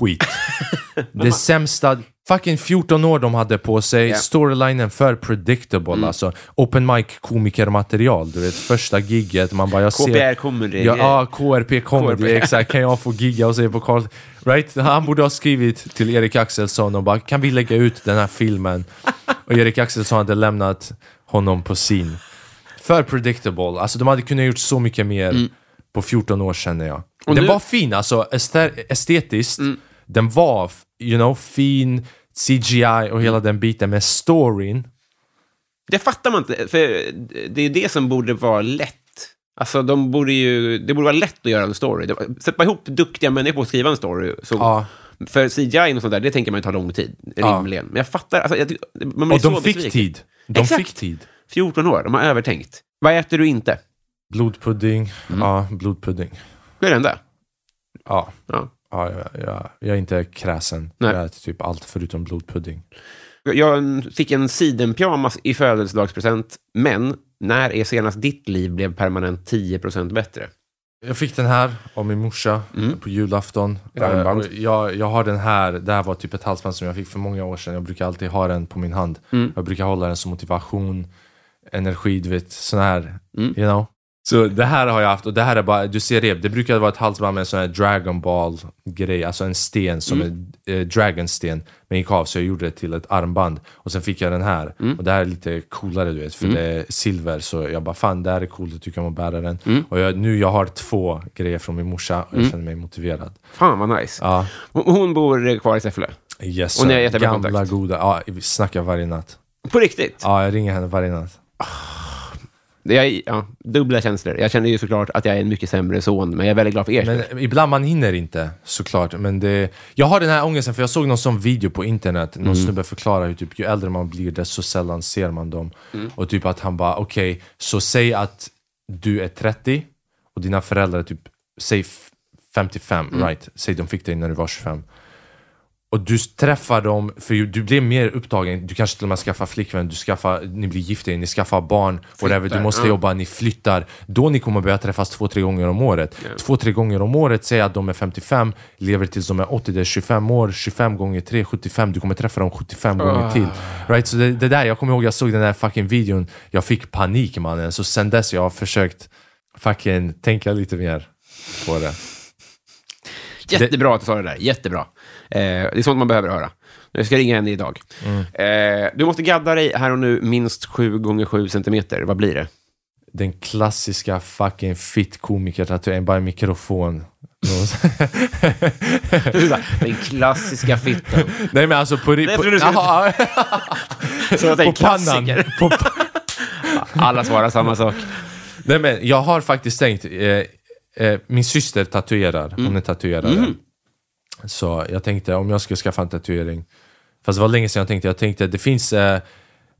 skit. det sämsta, fucking 14 år de hade på sig, Ja. storylinen för predictable alltså. Open mic komikermaterial, du vet första gigget, man bara jag ser... KPR comedy. Ja, ja, KRP comedy, exakt. Kan jag få gigga och se på Karl... Right? Han borde ha skrivit till Erik Axelsson och bara kan vi lägga ut den här filmen? Och Erik Axelsson hade lämnat honom på sin. För predictable, alltså de hade kunnat gjort så mycket mer på 14 år känner jag. Och den nu- var fin, alltså estetiskt. Den var, you know, fin, CGI och hela den biten, men storyn Det fattar man inte, för det är det som borde vara lätt. Alltså, de borde ju, det borde vara lätt att göra en story. Sätta ihop duktiga människor och skriva en story. Så, Ja. För CGI och sånt där, det tänker man ju tar lång tid, Ja. rimligen. Men jag fattar, alltså, jag, man Och de fick besviken. tid. De Exakt. fick tid. 14 år, de har övertänkt. Vad äter du inte? Blodpudding, Mm. ja, blodpudding. Det är det enda. Ja. Ja. Ja, jag, jag, jag är inte kräsen. Nej. Jag äter typ allt förutom blodpudding. Jag fick en sidenpyjamas i födelsedagspresent, men när är senast ditt liv blev permanent 10% bättre? Jag fick den här av min morsa på julafton. Eh, jag, jag har den här, det här var typ ett halsband som jag fick för många år sedan. Jag brukar alltid ha den på min hand. Jag brukar hålla den som motivation, energi, du vet, sån här, you know. Så det här har jag haft, och det här är bara, du ser det, det brukar vara ett halsband med en sån här Dragon Ball grej, alltså en sten som Mm. är eh, Dragonsten, men gick av så jag gjorde det till ett armband. Och sen fick jag den här, Mm. och det här är lite coolare du vet, för det är silver, så jag bara fan det här är coolt, jag tycker om att bära den. Mm. Och jag, nu jag har två grejer från min morsa, och jag känner mig motiverad. Fan vad nice. Ja, Hon, bor kvar i Säffle. yes Och ni har jättebra Gamla kontakt? goda, ja vi snackar varje natt. På riktigt? Ja, jag ringer henne varje natt. Det är, ja, dubbla känslor. Jag känner ju såklart att jag är en mycket sämre son, men jag är väldigt glad för er skull. Men ibland man hinner inte, såklart. Men det, jag har den här ångesten, för jag såg någon sån video på internet. Någon snubbe förklarar hur typ, ju äldre man blir, desto sällan ser man dem. Och typ att han bara, okej, så säg att du är 30 och dina föräldrar är typ, säg f- 55, right? Säg de fick dig när du var 25. Och du träffar dem, för du blir mer upptagen, du kanske till och med skaffar flickvän, du skaffar, ni blir gifta, ni skaffar barn, whatever, du måste jobba, ni flyttar. Då ni kommer börja träffas två, tre gånger om året. Två, tre gånger om året, säg att de är 55, lever tills de är 80, det är 25 år, 25 gånger 3, 75, du kommer träffa dem 75 gånger till. Right? Så det, det där, jag kommer ihåg, jag såg den där fucking videon, jag fick panik mannen, så sen dess jag har försökt fucking tänka lite mer på det. Jättebra att du sa det där. Jättebra. Eh, det är sånt man behöver höra. Jag ska ringa henne idag. Mm. Eh, du måste gadda dig här och nu minst 7 gånger 7 centimeter. Vad blir det? den klassiska fucking fit komiker tatueringen, bara en mikrofon. Den klassiska fitten. Nej men alltså på... På, en på pannan. På, Alla svarar samma sak. nej men jag har faktiskt tänkt, eh, eh, min syster tatuerar, Mm. hon är tatuerare. Så jag tänkte om jag skulle skaffa en tatuering, fast det var länge sedan jag tänkte, jag tänkte det finns eh,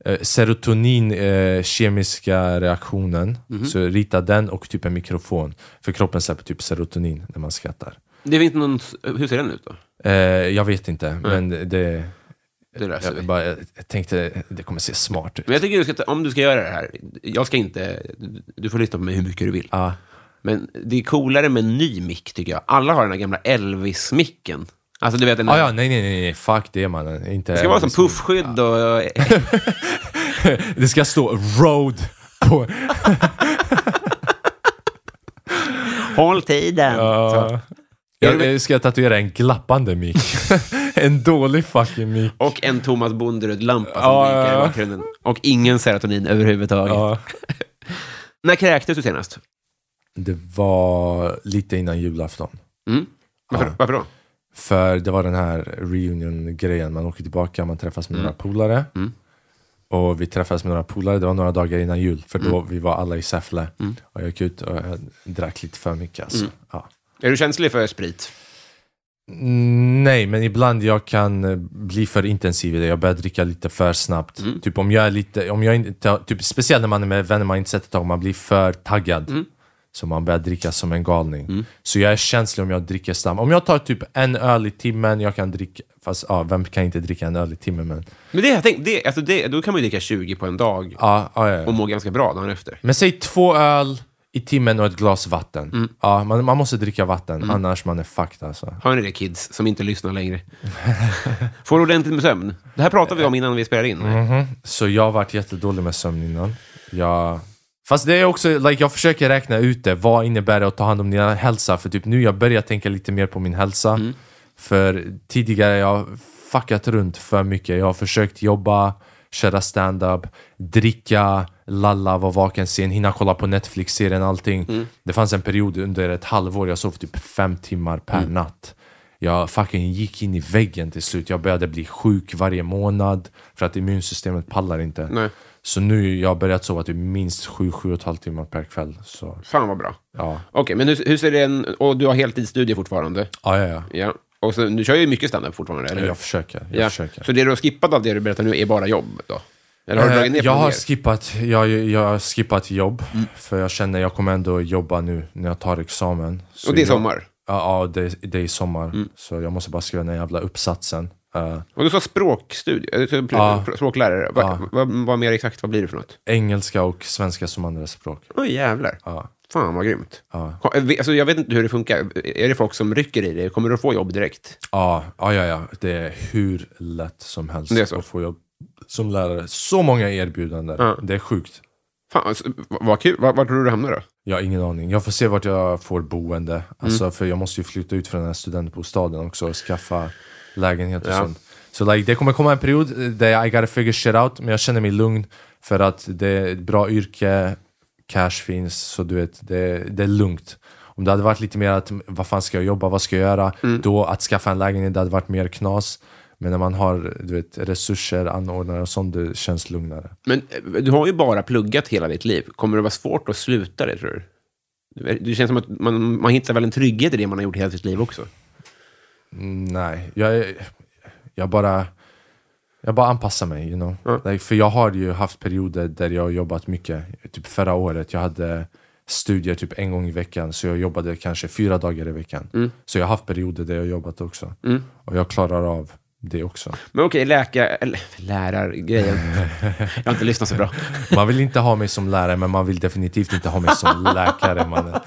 eh, serotonin eh, kemiska reaktionen, Mhm. så rita den och typ en mikrofon. För kroppen släpper typ serotonin när man skrattar. Det inte någon... Hur ser den ut då? Eh, jag vet inte, men det... Det löser vi. Jag, bara, jag tänkte det kommer se smart ut. Men jag tycker du ska, om du ska göra det här, jag ska inte, du får lyssna på mig hur mycket du vill. Ja. Men det är coolare med en ny mick, tycker jag. Alla har den här gamla Elvis-micken. Alltså, du vet, den Ah, ja, nej, nej, nej, fuck det mannen. Inte det ska vara som puffskydd och... Det ska stå road på... Håll tiden! Så. Jag, jag ska tatuera en glappande mick. en dålig fucking mick. Och en Thomas Bonderud-lampa som Ja, blinkar ja, i ja. bakgrunden. Och ingen serotonin överhuvudtaget. Ja. När kräktes du senast? Det var lite innan julafton. Mm. Varför, varför då? För det var den här reunion-grejen, man åker tillbaka, man träffas med några polare. Och vi träffades med några polare, det var några dagar innan jul, för då vi var alla i Säffle. Och jag gick ut och drack lite för mycket alltså. Ja. Är du känslig för sprit? Mm, Nej, men ibland jag kan eh, bli för intensiv i det. Jag börjar dricka lite för snabbt. Typ om jag är lite, om jag inte, typ, speciellt när man är med vänner man inte sett ett tag, man blir för taggad. Så man börjar dricka som en galning. Så jag är känslig om jag dricker snabbt. Om jag tar typ en öl i timmen, jag kan dricka, fast ja, vem kan inte dricka en öl i timmen? Men, Men det, jag tänkte, det, alltså det, då kan man ju dricka 20 på en dag ja, ja, ja. och må ganska bra dagen efter. men säg två öl i timmen och ett glas vatten. Ja, man, man måste dricka vatten, annars man är fucked alltså. Hör ni det kids som inte lyssnar längre? Får ordentligt med sömn. Det här pratade vi om innan vi spelade in. Så jag har varit jättedålig med sömn innan. Jag... Fast det är också, like, jag försöker räkna ut det. Vad innebär det att ta hand om din hälsa? För typ nu jag börjar tänka lite mer på min hälsa. För tidigare jag fuckat runt för mycket. Jag har försökt jobba, köra stand-up, dricka, lalla, vara vaken sen, hinna kolla på Netflix-serien, allting. Det fanns en period under ett halvår jag sov typ fem timmar per natt. Jag fucking gick in i väggen till slut. Jag började bli sjuk varje månad för att immunsystemet pallar inte. Nej. Så nu jag har börjat sova typ minst 7-7,5 timmar per kväll. Så Fan vad bra. ja, Okej, men hur, hur ser det en... Och du har heltidsstudier fortfarande? ja, ja. ja. Ja. Och så, du kör ju mycket standup fortfarande, eller hur? Jag försöker. Jag ja. försöker. Så det du har skippat av det du berättar nu är bara jobb då? Eller har du dragit ner Eh, jag, har skippat, jag, jag har skippat jobb, Mm. för jag känner jag kommer ändå jobba nu när jag tar examen. Så Och det är jag, sommar? Ja, ja det, det är sommar. Mm. Så jag måste bara skriva den jävla uppsatsen. Eh, Och du sa språkstudier, Ja. språklärare. Vad, Ja. vad, vad mer exakt, vad blir det för något? engelska och svenska som andra språk. Oj, jävlar. Ja. Fan vad grymt. Ja. Eh, Alltså, jag vet inte hur det funkar. Är det folk som rycker i det? Kommer du att få jobb direkt? Ja, ja, ja, ja. Det är hur lätt som helst att få jobb som lärare. Så många erbjudanden. Ja. Det är sjukt. Fan, alltså, vad kul. Var, var tror du du hamnar då? Jag har ingen aning. Jag får se vart jag får boende. Alltså, För jag måste ju flytta ut från den här studentbostaden också och skaffa lägenhet och Ja. sånt. Så like, det kommer komma en period där I gotta figure shit out, men jag känner mig lugn för att det är ett bra yrke, cash finns, så du vet, det, det är lugnt. Om det hade varit lite mer att, vad fan ska jag jobba, vad ska jag göra? Då att skaffa en lägenhet, det hade varit mer knas. Men när man har du vet, resurser, anordnare och sånt, det känns lugnare. Men eh, du har ju bara pluggat hela ditt liv. Kommer det vara svårt att sluta det, tror du? Det känns som att man, man hittar väl en trygghet i det man har gjort hela sitt liv också. Mm, Nej, jag, jag bara jag bara anpassar mig, you know. Ja. Like, för jag har ju haft perioder där jag har jobbat mycket. Typ förra året, jag hade studier typ en gång i veckan, så jag jobbade kanske fyra dagar i veckan. Mm. Så jag har haft perioder där jag har jobbat också. Och jag klarar av det också. Men okej, läka... Eller lärargrejen. Jag har inte lyssnat så bra. Man vill inte ha mig som lärare, men man vill definitivt inte ha mig som läkare. Man.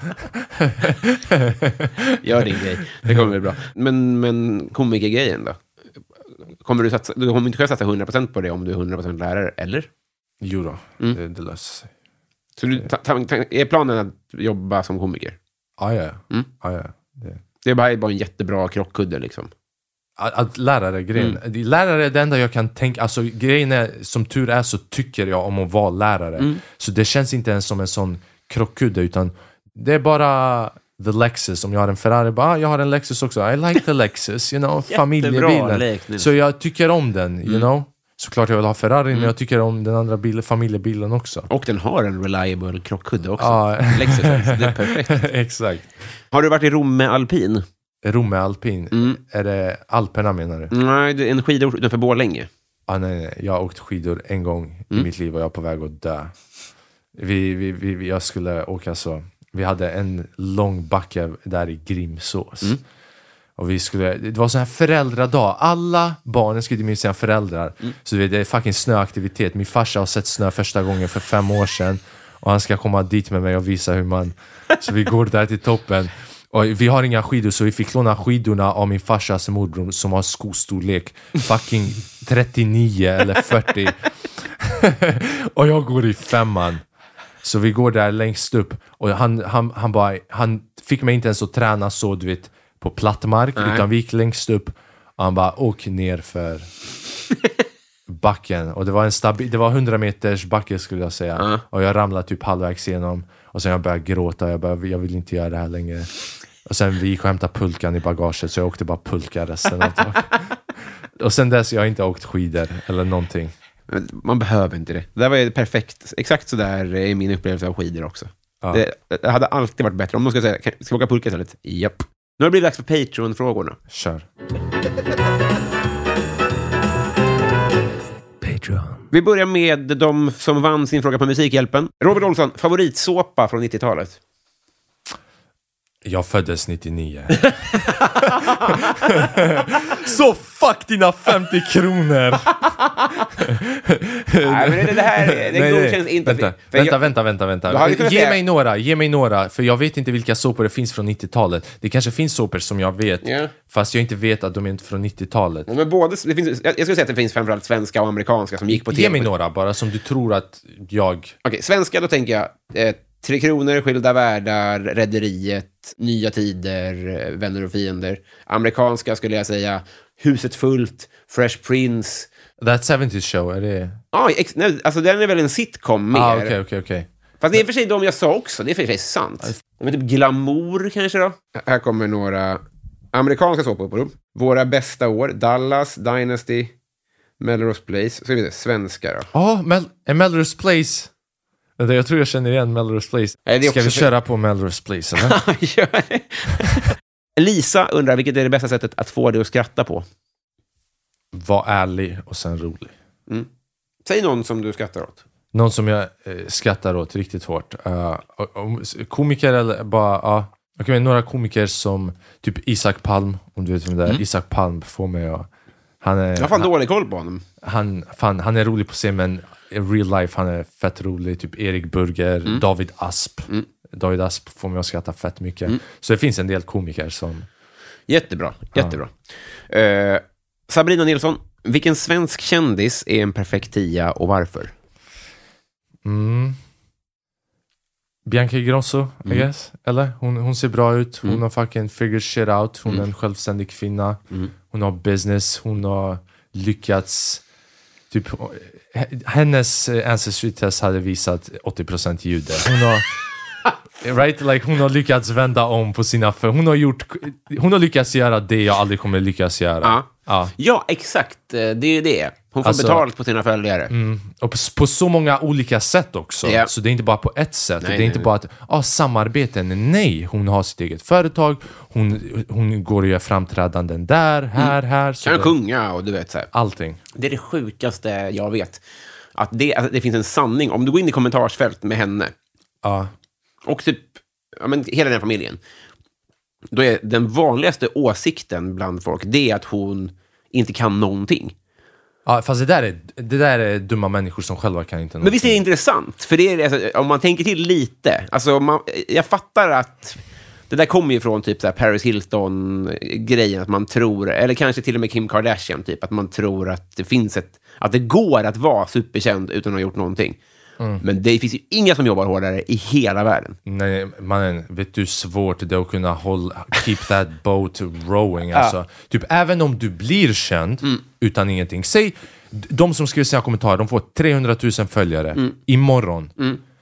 Gör din grej. Det kommer bli bra. Men, men komikergrejen då? Kommer du, satsa, du kommer inte kunna satsa 100% på det om du är 100% lärare, eller? Jo då, Mm. det, det löser sig. Så du, ta, ta, ta, är planen att jobba som komiker? Ah, ja, Mm. ah, ja. Det. Det är bara, bara en jättebra krockkudde liksom. Att, att lärare, grejen. Mm. Lärare är det enda jag kan tänka, alltså grejen är, som tur är så tycker jag om att vara lärare. Mm. Så det känns inte ens som en sån krockkudde, utan det är bara the Lexus. Om jag har en Ferrari, bara ah, jag har en Lexus också. I like the Lexus, you know, familjebilen. Så jag tycker om den, you Mm. know. Såklart jag vill ha Ferrari, men jag tycker om den andra bilen, familjebilen också. Och den har en reliable krockkudde också. Ja. Lexus, det är perfekt. Exakt. Har du varit i Rom med alpin? Romme alpin, Mm. är det Alperna menar du? Nej, det är en skidort utanför Borlänge. Ah, nej, nej, jag har åkt skidor en gång Mm. i mitt liv och jag är på väg att dö. Vi, vi, vi, jag skulle åka så. Vi hade en lång backe där i Grimsås. Mm. Och vi skulle, det var sån här föräldradag. Alla barnen skulle med sina föräldrar. Mm. Så det är fucking snöaktivitet. Min farsa har sett snö första gången för fem år sedan. Och han ska komma dit med mig och visa hur man... Så vi går där till toppen. Och vi har inga skidor så vi fick låna skidorna av min farsas morbror som har skostorlek fucking 39 eller 40. och jag går i femman. Så vi går där längst upp och han, han, han, bara, han fick mig inte ens att träna så du vet på platt mark Nej. utan vi gick längst upp och han bara åk ner för backen och det var en stabil, det var 100 meters backe skulle jag säga Ja. och jag ramlade typ halvvägs igenom och sen jag började gråta, jag, bara, jag vill inte göra det här längre och sen vi gick och hämtade pulkan i bagaget så jag åkte bara pulka resten av dagen och sen dess jag har inte åkt skidor eller någonting Men Man behöver inte det. Det där var ju perfekt. Exakt så där är min upplevelse av skidor också. Ja. Det, det hade alltid varit bättre. Om de ska säga, "Kan- ska vi åka pulka istället? Japp. Nu har det blivit dags för Patreon-frågorna. Kör Vi börjar med de som vann sin fråga på Musikhjälpen. Robert Olsson, favoritsåpa från 90-talet? Jag föddes 99 Så fuck dina 50 kronor! Nej, men det här det Nej, nej. godkänns inte. Vänta, för vänta, jag, vänta, vänta, vänta. Ge säga- mig några, ge mig några, för jag vet inte vilka såpor det finns från 90-talet. Det kanske finns såpor som jag vet, Ja. fast jag inte vet att de är från 90-talet. Men både, det finns, jag jag skulle säga att det finns framförallt svenska och amerikanska som gick på tv. Ge mig några bara, som du tror att jag... Okej, svenska, då tänker jag eh, Tre Kronor, Skilda Världar, Rederiet, Nya Tider, eh, Vänner och Fiender. Amerikanska skulle jag säga Huset Fullt, Fresh Prince. That 70s show, är det... Ah, ex, nej, alltså den är väl en sitcom mer. Ah, okej, okej, okej. Fast det är i och för sig de jag sa också, det är i för sig sant. Är typ glamour kanske då? Här kommer några amerikanska såpoperor. Våra bästa år, Dallas, Dynasty, Melrose Place. Så vidare, svenska då. Ja, Mel är Melrose Place... Jag tror jag känner igen Melrose Place. Nej, Ska vi köra på Melrose Place, eller? Lisa undrar vilket är det bästa sättet att få dig att skratta på? Var ärlig och sen rolig. Säg någon som du skrattar åt. Någon som jag eh, skrattar åt riktigt hårt. Uh, komiker eller bara. Okej, men några komiker som typ Isak Palm, om du vet vem det är. Isak Palm får mig att... Han är, Jag har fan han, dålig koll på honom. han, fan, han är rolig på scen men i real life han är fett rolig. Typ Erik Burger, David Asp. David Asp får mig att skratta fett mycket. Så det finns en del komiker som... Jättebra, jättebra. Eh, Sabrina Nilsson, vilken svensk kändis är en perfekt tia och varför? Mm. Bianca Ingrosso, I Mm. guess. Eller? Hon, hon ser bra ut. Hon har fucking figured shit out. Hon är en självständig kvinna. Mm. Hon har business. Hon har lyckats... Typ, hennes eh, ancestry test hade visat 80% jude. Hon har... Right? Like, hon har lyckats vända om på sina... För hon, har gjort, hon har lyckats göra det jag aldrig kommer lyckas göra. Ja. Ja. Exakt. Eh, Det är ju det. Hon får Alltså- betalt på sina följare. Och på, på så många olika sätt också. Ja. Så det är inte bara på ett sätt. Nej, det är nej, inte nej. bara att ah, samarbeten. Nej, hon har sitt eget företag. Hon, hon går och gör framträdanden där, här, här. Så Kan det, sjunga och du vet så här. allting. Det är det sjukaste jag vet. Att det, att det finns en sanning. Om du går in i kommentarsfält med henne Ja. och typ ja, men hela den familjen. Då är den vanligaste åsikten bland folk det är att hon inte kan någonting. Ja, fast det där, är, det där är dumma människor som själva kan inte Men visst är det intressant? För det är, alltså, om man tänker till lite. Alltså, man, jag fattar att det där kommer ju från typ så Paris Hilton-grejen, att man tror, eller kanske till och med Kim Kardashian, typ, att man tror att det finns ett, att det går att vara superkänd utan att ha gjort någonting. Men det finns ju inga som jobbar hårdare i hela världen. Nej, mannen, vet du hur svårt det är att kunna hålla, keep that boat rowing? Alltså. Typ, även om du blir känd Mm. utan ingenting. Säg, de som skriver sina kommentarer, de får 300 000 följare Mm. imorgon.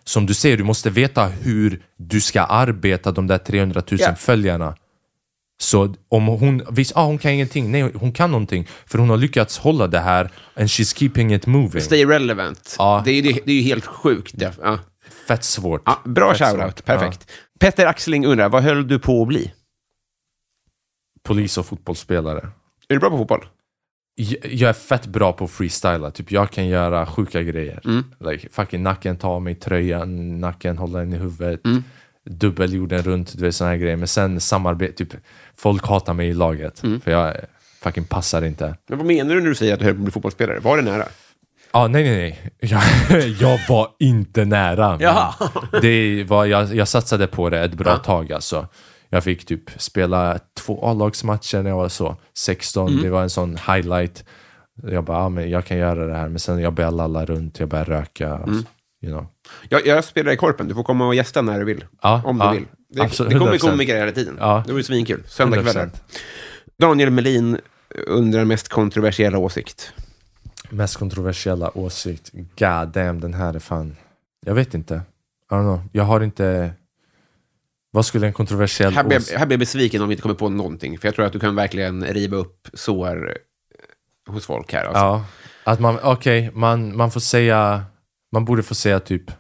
Som du säger, du måste veta hur du ska arbeta de där 300 000 Ja. följarna. Så om hon, visst, ah, hon kan ingenting, nej hon kan någonting. För hon har lyckats hålla det här and she's keeping it moving. Stay relevant. Ja. Det, är, ju- det är ju helt sjukt. Ja. Ja. Fett svårt. Ja, bra Fett shoutout, svårt. perfekt. Petter Axling undrar, vad höll du på att bli? Ja. Polis och fotbollsspelare. Är du bra på fotboll? Jag är fett bra på att freestyla, typ jag kan göra sjuka grejer. Mm. Like, fucking nacken, ta mig tröjan, nacken, hålla den i huvudet, Mm. Dubbelgjorden runt, du vet såna här grejer. Men sen samarbete, typ folk hatar mig i laget, Mm. för jag fucking passar inte. Men vad menar du när du säger att du höll på att bli fotbollsspelare? Var det nära? Ah, nej, nej, nej. Jag, jag var inte nära. Jaha. Det var, jag, jag satsade på det ett bra tag alltså. Jag fick typ spela två A-lagsmatcher när jag var så 16. Mm. Det var en sån highlight. Jag bara, ah, men jag kan göra det här. Men sen jag började lalla runt, jag började röka. Mm. alltså, You know. Jag, jag spelar i Korpen, du får komma och gästa när du vill. Ja, om du ja, vill. Det, absolut, det kommer 100%. komiker hela tiden. Ja. Det vore svinkul. Söndagskvällar. 100%. Daniel Melin undrar mest kontroversiella åsikt. Mest kontroversiella åsikt. God damn, den här är fan... Jag vet inte. I don't know. Jag har inte... Vad skulle en kontroversiell Här blir, åsikt... jag, här blir jag besviken om vi inte kommer på någonting. För jag tror att du kan verkligen riva upp sår eh, hos folk här. Alltså. Ja, att man, okej, man, man får säga, man borde få säga typ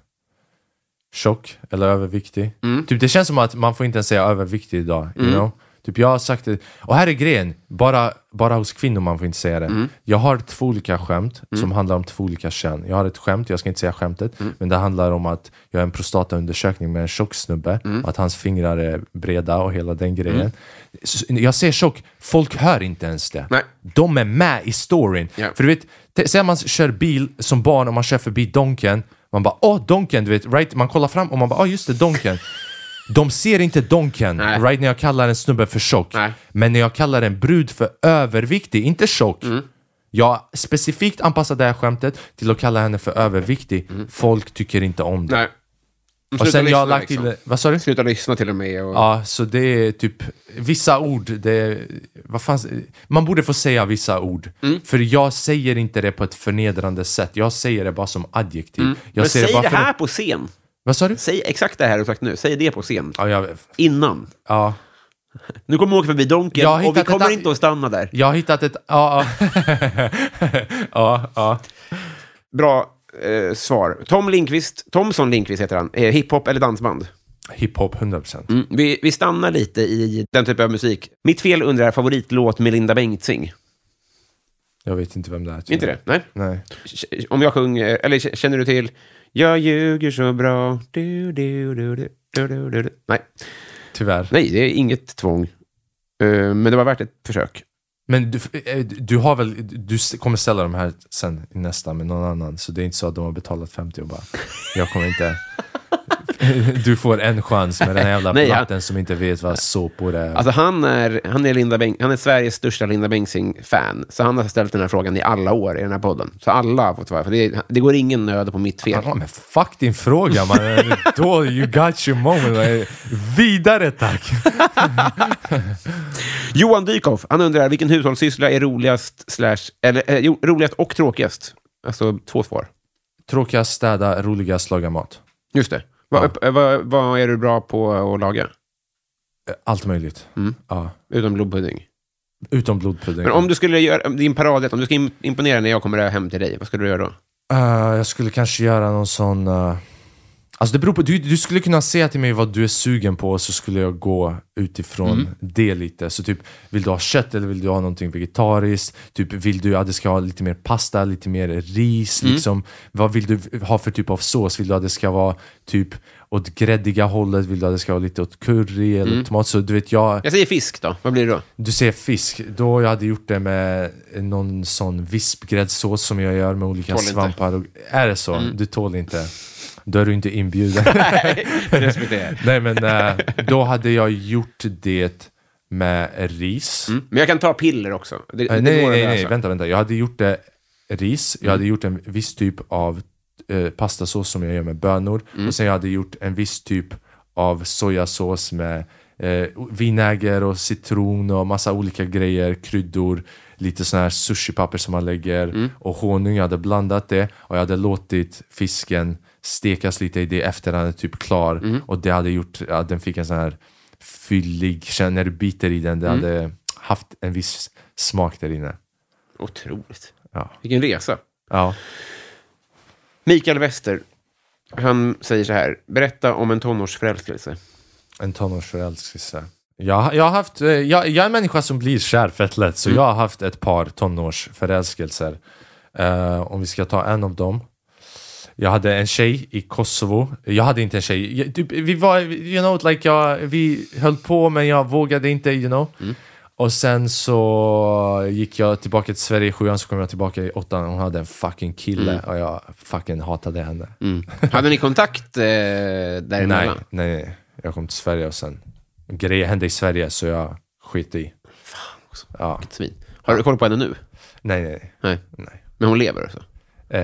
tjock eller överviktig. Mm. Typ det känns som att man får inte ens säga överviktig idag, you know? Typ jag har sagt det, och här är grejen, bara, bara hos kvinnor man får inte säga det. Mm. Jag har två olika skämt som handlar om två olika kön. Jag har ett skämt, jag ska inte säga skämtet, Mm. men det handlar om att jag har en prostataundersökning med en tjock snubbe, Mm. och att hans fingrar är breda och hela den grejen. Så, jag säger tjock, folk hör inte ens det. Nej. De är med i storyn. Ja. För du vet, säg man kör bil som barn och man kör förbi Donken. Man bara åh Donken, du vet, right? Man kollar fram och man bara åh just det, Donken. De ser inte Donken, Nej. right? När jag kallar en snubbe för tjock. Nej. Men när jag kallar en brud för överviktig, inte tjock. Mm. Jag specifikt anpassar det här skämtet till att kalla henne för överviktig. Folk tycker inte om det. Mm. Nej. Och Sluta sen jag har lyssna, lagt till... liksom. Vad sa du? Sluta lyssna till och med. Och... Ja, så det är typ vissa ord, det är, vad fan, man borde få säga vissa ord. Mm. För jag säger inte det på ett förnedrande sätt, jag säger det bara som adjektiv. Jag Mm. Men säger säg bara det för här att- på scen. Vad sa du? Säg exakt det här du sagt nu. Säg det på scen. Ja, jag, Innan. ja. Nu kommer vi åka förbi Donken och vi kommer ett- inte att stanna där. jag har hittat ett... Ja, ja. ja, ja. Bra eh, svar. Tom Linkvist, Thomson Linkvist heter han. Eh, hiphop eller dansband? Hiphop, 100%. Mm. Vi, vi stannar lite i den typen av musik. Mitt fel undrar favoritlåt med Linda Bengtzing. Jag vet inte vem det är. Inte det? Nej. Nej. Om jag sjunger, eller känner du till Jag ljuger så bra. Du, du, du, du, du, du, du. Nej. Tyvärr. Nej, det är inget tvång. Eh, men det var värt ett försök. Men du, eh, du har väl, du kommer ställa de här sen i nästa med någon annan, så det är inte så att de har betalat 50 och bara, jag kommer inte... Du får en chans med den här jävla Nej, platten som inte vet vad såpor är. Alltså han är, han är, Linda Beng, han är Sveriges största Linda Bengtzing-fan. Så han har ställt den här frågan i alla år i den här podden. Så alla har fått svara. För det, det går ingen nöd på mitt fel. Ja, men fuck din fråga man. Då, you got your moment. Vidare tack. Johan Dykhoff, han undrar vilken hushållssyssla är roligast, slash, eller, eh, roligast och tråkigast? Alltså två svar. Tråkigast städa, roligast laga mat. Just det. Vad, eh, vad, vad är du bra på att laga? Allt möjligt. Mm. Ja. Utom blodpudding. Utom blodpudding. Men om du skulle göra din paradrätt, om du ska im- imponera när jag kommer hem till dig, vad skulle du göra då? Eh, jag skulle kanske göra någon sån... eh, alltså det beror på, du, du skulle kunna säga till mig vad du är sugen på så skulle jag gå utifrån Mm. det lite. Så typ, vill du ha kött eller vill du ha någonting vegetariskt? Typ, vill du att det ska ha lite mer pasta, lite mer ris? Mm. Liksom, vad vill du ha för typ av sås? Vill du att det ska vara typ åt gräddiga hållet? Vill du att det ska vara lite åt curry eller Mm. tomat? Så du vet, jag... Jag säger fisk då. Vad blir det då? Du säger fisk, då jag hade gjort det med någon sån vispgräddsås som jag gör med olika Tål svampar. Och, är det så? Du tål inte? Då är du inte inbjuden. Respekterar. Nej men eh, då hade jag gjort det med ris. Mm. Men jag kan ta piller också. Det, Eh, det nej, nej, nej, vänta, vänta. Jag hade gjort det ris, jag Mm. hade gjort en viss typ av eh, pastasås som jag gör med bönor. Mm. Och sen jag hade gjort en viss typ av sojasås med eh, vinäger och citron och massa olika grejer, kryddor, lite sån här sushipapper som man lägger Mm. och honung. Jag hade blandat det och jag hade låtit fisken stekas lite i det efter den är typ klar. Mm. Och det hade gjort att den fick en sån här fyllig, när du biter i den, det Mm. hade haft en viss smak där inne. Otroligt. Ja. Vilken resa. Ja. Mikael Wester, han säger så här. Berätta om en tonårsförälskelse. En tonårsförälskelse. Jag, jag, har haft, eh, jag, jag är en människa som blir kär fett lätt, så Mm. jag har haft ett par tonårsförälskelser. Eh, om vi ska ta en av dem. Jag hade en tjej i Kosovo. Jag hade inte en tjej. Jag, typ, vi var, you know, like jag, vi höll på men jag vågade inte, you know. Mm. Och sen så gick jag tillbaka till Sverige i sjuan, så kom jag tillbaka i åttan hon hade en fucking kille Mm. och jag fucking hatade henne. Hade ni kontakt eh, däremellan? Nej, nej, nej. Jag kom till Sverige och sen grejer hände i Sverige så jag skit i. Ja. Vilket Svin. Har du koll på henne nu? Nej, nej, nej. Nej. Men hon lever alltså? Eh,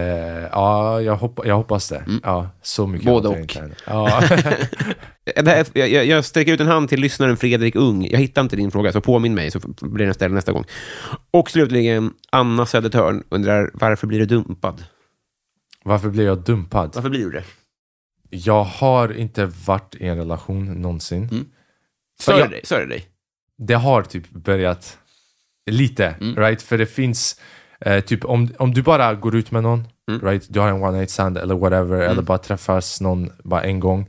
ja, jag, hoppa, jag hoppas det. Ja, så mycket Både och. inte. Ja. Här, jag, jag, sträcker ut en hand till lyssnaren Fredrik Ung. Jag hittar inte din fråga, så påminn mig så blir den ställd nästa gång. Och slutligen, Anna Södertörn undrar varför blir du dumpad? Varför blev jag dumpad? Varför blir du det? Jag har inte varit i en relation någonsin. Mm. Stör jag- det dig? Stör det dig? det har typ börjat lite, Mm. right? För det finns, eh, typ om, om du bara går ut med någon, Mm. right? Du har en one night stand eller whatever, eller bara träffas någon bara en gång.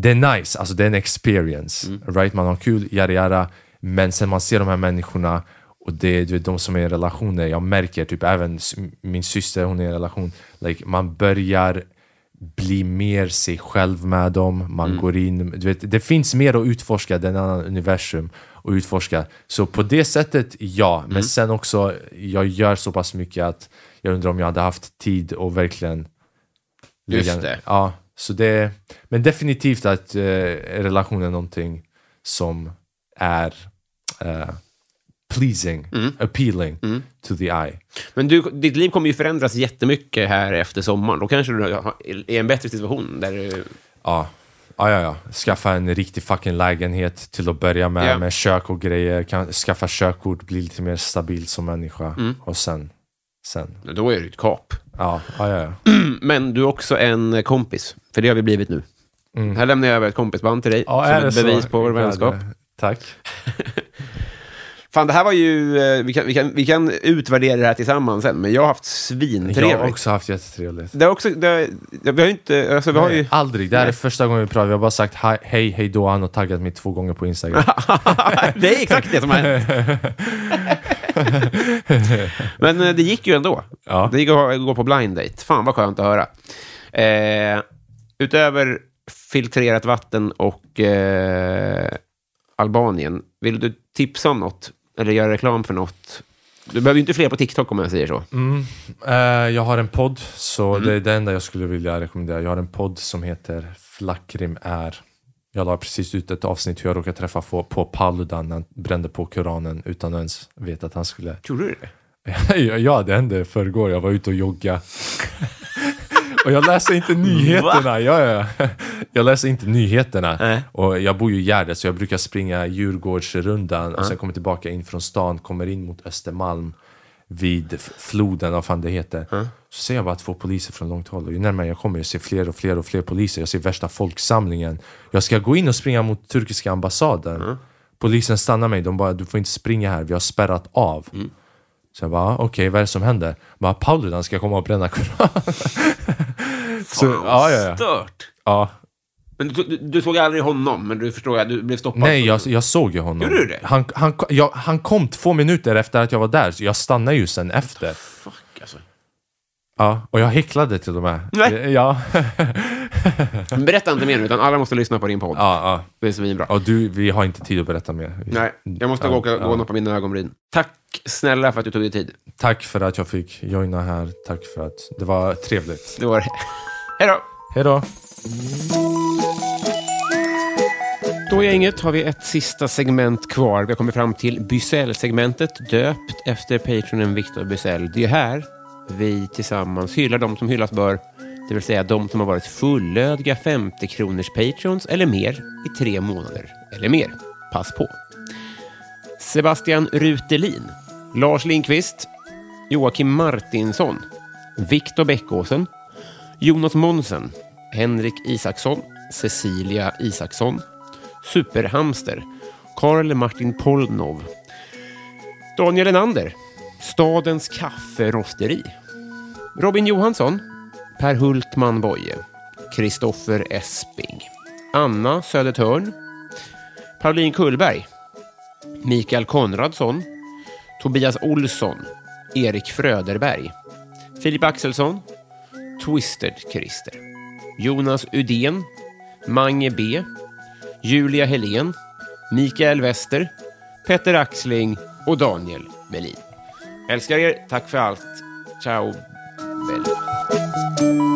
Det är nice, alltså det är en experience, Mm. right? Man har kul, yada yada. Men sen man ser de här människorna och det du vet, de som är i relationer, jag märker typ även min syster, hon är i en relation, like, man börjar bli mer sig själv med dem, man Mm. går in, du vet, det finns mer att utforska, det är en annan universum att utforska. Så på det sättet, ja, men Mm. sen också, jag gör så pass mycket att jag undrar om jag hade haft tid och verkligen Just det. Ja, så det, men definitivt att eh, relation är någonting som är eh, pleasing, Mm. appealing to the eye. Men du, ditt liv kommer ju förändras jättemycket här efter sommaren. Då kanske du är i en bättre situation. Där du... Ja. Ja, ja, ja. Skaffa en riktig fucking lägenhet till att börja med, Ja. med kök och grejer. Kan, skaffa körkort, bli lite mer stabil som människa. Mm. Och sen, sen. Då är du ett kap. Ja, ja, ja. ja. Men du är också en kompis, för det har vi blivit nu. Här lämnar jag över ett kompisband till dig, ja som ett bevis så? på vår vänskap. Tack. Fan, det här var ju... eh, Vi kan, vi, kan, vi kan utvärdera det här tillsammans sen, men jag har haft Jag svintrevligt. har också haft jättetrevligt. Det har också... Det, vi har ju inte... Alltså, vi har ju... Nej, aldrig. Det här är Nej. första gången vi pratar. Vi har bara sagt hej, hej, hej då. Han har taggat mig två gånger på Instagram. det är exakt det som har hänt. Men eh, det gick ju ändå. Ja. Det gick att gå på blind date. Fan vad skönt att höra. Eh, utöver filtrerat vatten och eh, Albanien, vill du tipsa om något? Eller göra reklam för något? Du behöver ju inte fler på TikTok om jag säger så. Eh, jag har en podd, så det är det enda jag skulle vilja rekommendera. Jag har en podd som heter Flackrim är. Jag la precis ut ett avsnitt hur jag råkade träffa på, på Paludan när han brände på Koranen utan att ens veta att han skulle... Tror du det? ja, det hände förrgår. Jag var ute och jogga. och jag läser inte nyheterna. Ja, ja. Jag läser inte nyheterna. Nej. Och jag bor ju i Gärdet så jag brukar springa Djurgårdsrundan och sen kommer tillbaka in från stan, kommer in mot Östermalm vid floden, vad fan det heter. Så ser jag bara två poliser från långt håll och ju närmare jag kommer jag ser fler och fler och fler poliser. Jag ser värsta folksamlingen. Jag ska gå in och springa mot turkiska ambassaden. Polisen stannar mig, de bara du får inte springa här, vi har spärrat av. Så jag bara, okej vad är det som händer? Bara, Paludan ska komma och bränna Koranen. så, ja, ja, ja. Stört. ja. Men du, du, såg aldrig honom, men du förstår att du blev stoppad? Nej, jag, jag såg ju honom. Gjorde du det? Han, han, jag, han kom två minuter efter att jag var där, så jag stannade ju sen efter. Fuck, alltså. Ja, och jag häcklade till och med. Nej. Ja. Berätta inte mer nu, utan alla måste lyssna på din podd. ja, ja. Det är svinbra. Och du, vi har inte tid att berätta mer. Vi- Nej, jag måste Ja, gå, och- gå ja. och nappa mina ögonbryn. Tack snälla för att du tog dig tid. Tack för att jag fick joina här. Tack för att det var trevligt. Det var det. Hej då! Hej då! Då gänget har vi ett sista segment kvar. Vi har kommit fram till Bysell-segmentet, döpt efter patronen Victor Bysell. Det är här vi tillsammans hyllar de som hyllas bör, det vill säga de som har varit fullödiga 50 kronors patrons eller mer i tre månader eller mer. Pass på. Sebastian Rutelin, Lars Lindqvist, Joakim Martinsson, Viktor Bäckåsen, Jonas Monsen, Henrik Isaksson, Cecilia Isaksson, Superhamster, Karl Martin Polnov, Daniel Enander, Stadens kafferosteri, Robin Johansson, Per Hultman Boye, Kristoffer Esping, Anna Södertörn, Pauline Kullberg, Mikael Konradsson, Tobias Olsson, Erik Fröderberg, Filip Axelsson, Twisted Christer, Jonas Udén, Mange B, Julia Helén, Mikael Wester, Petter Axling och Daniel Melin. Älskar er, tack för allt. Ciao. Bello.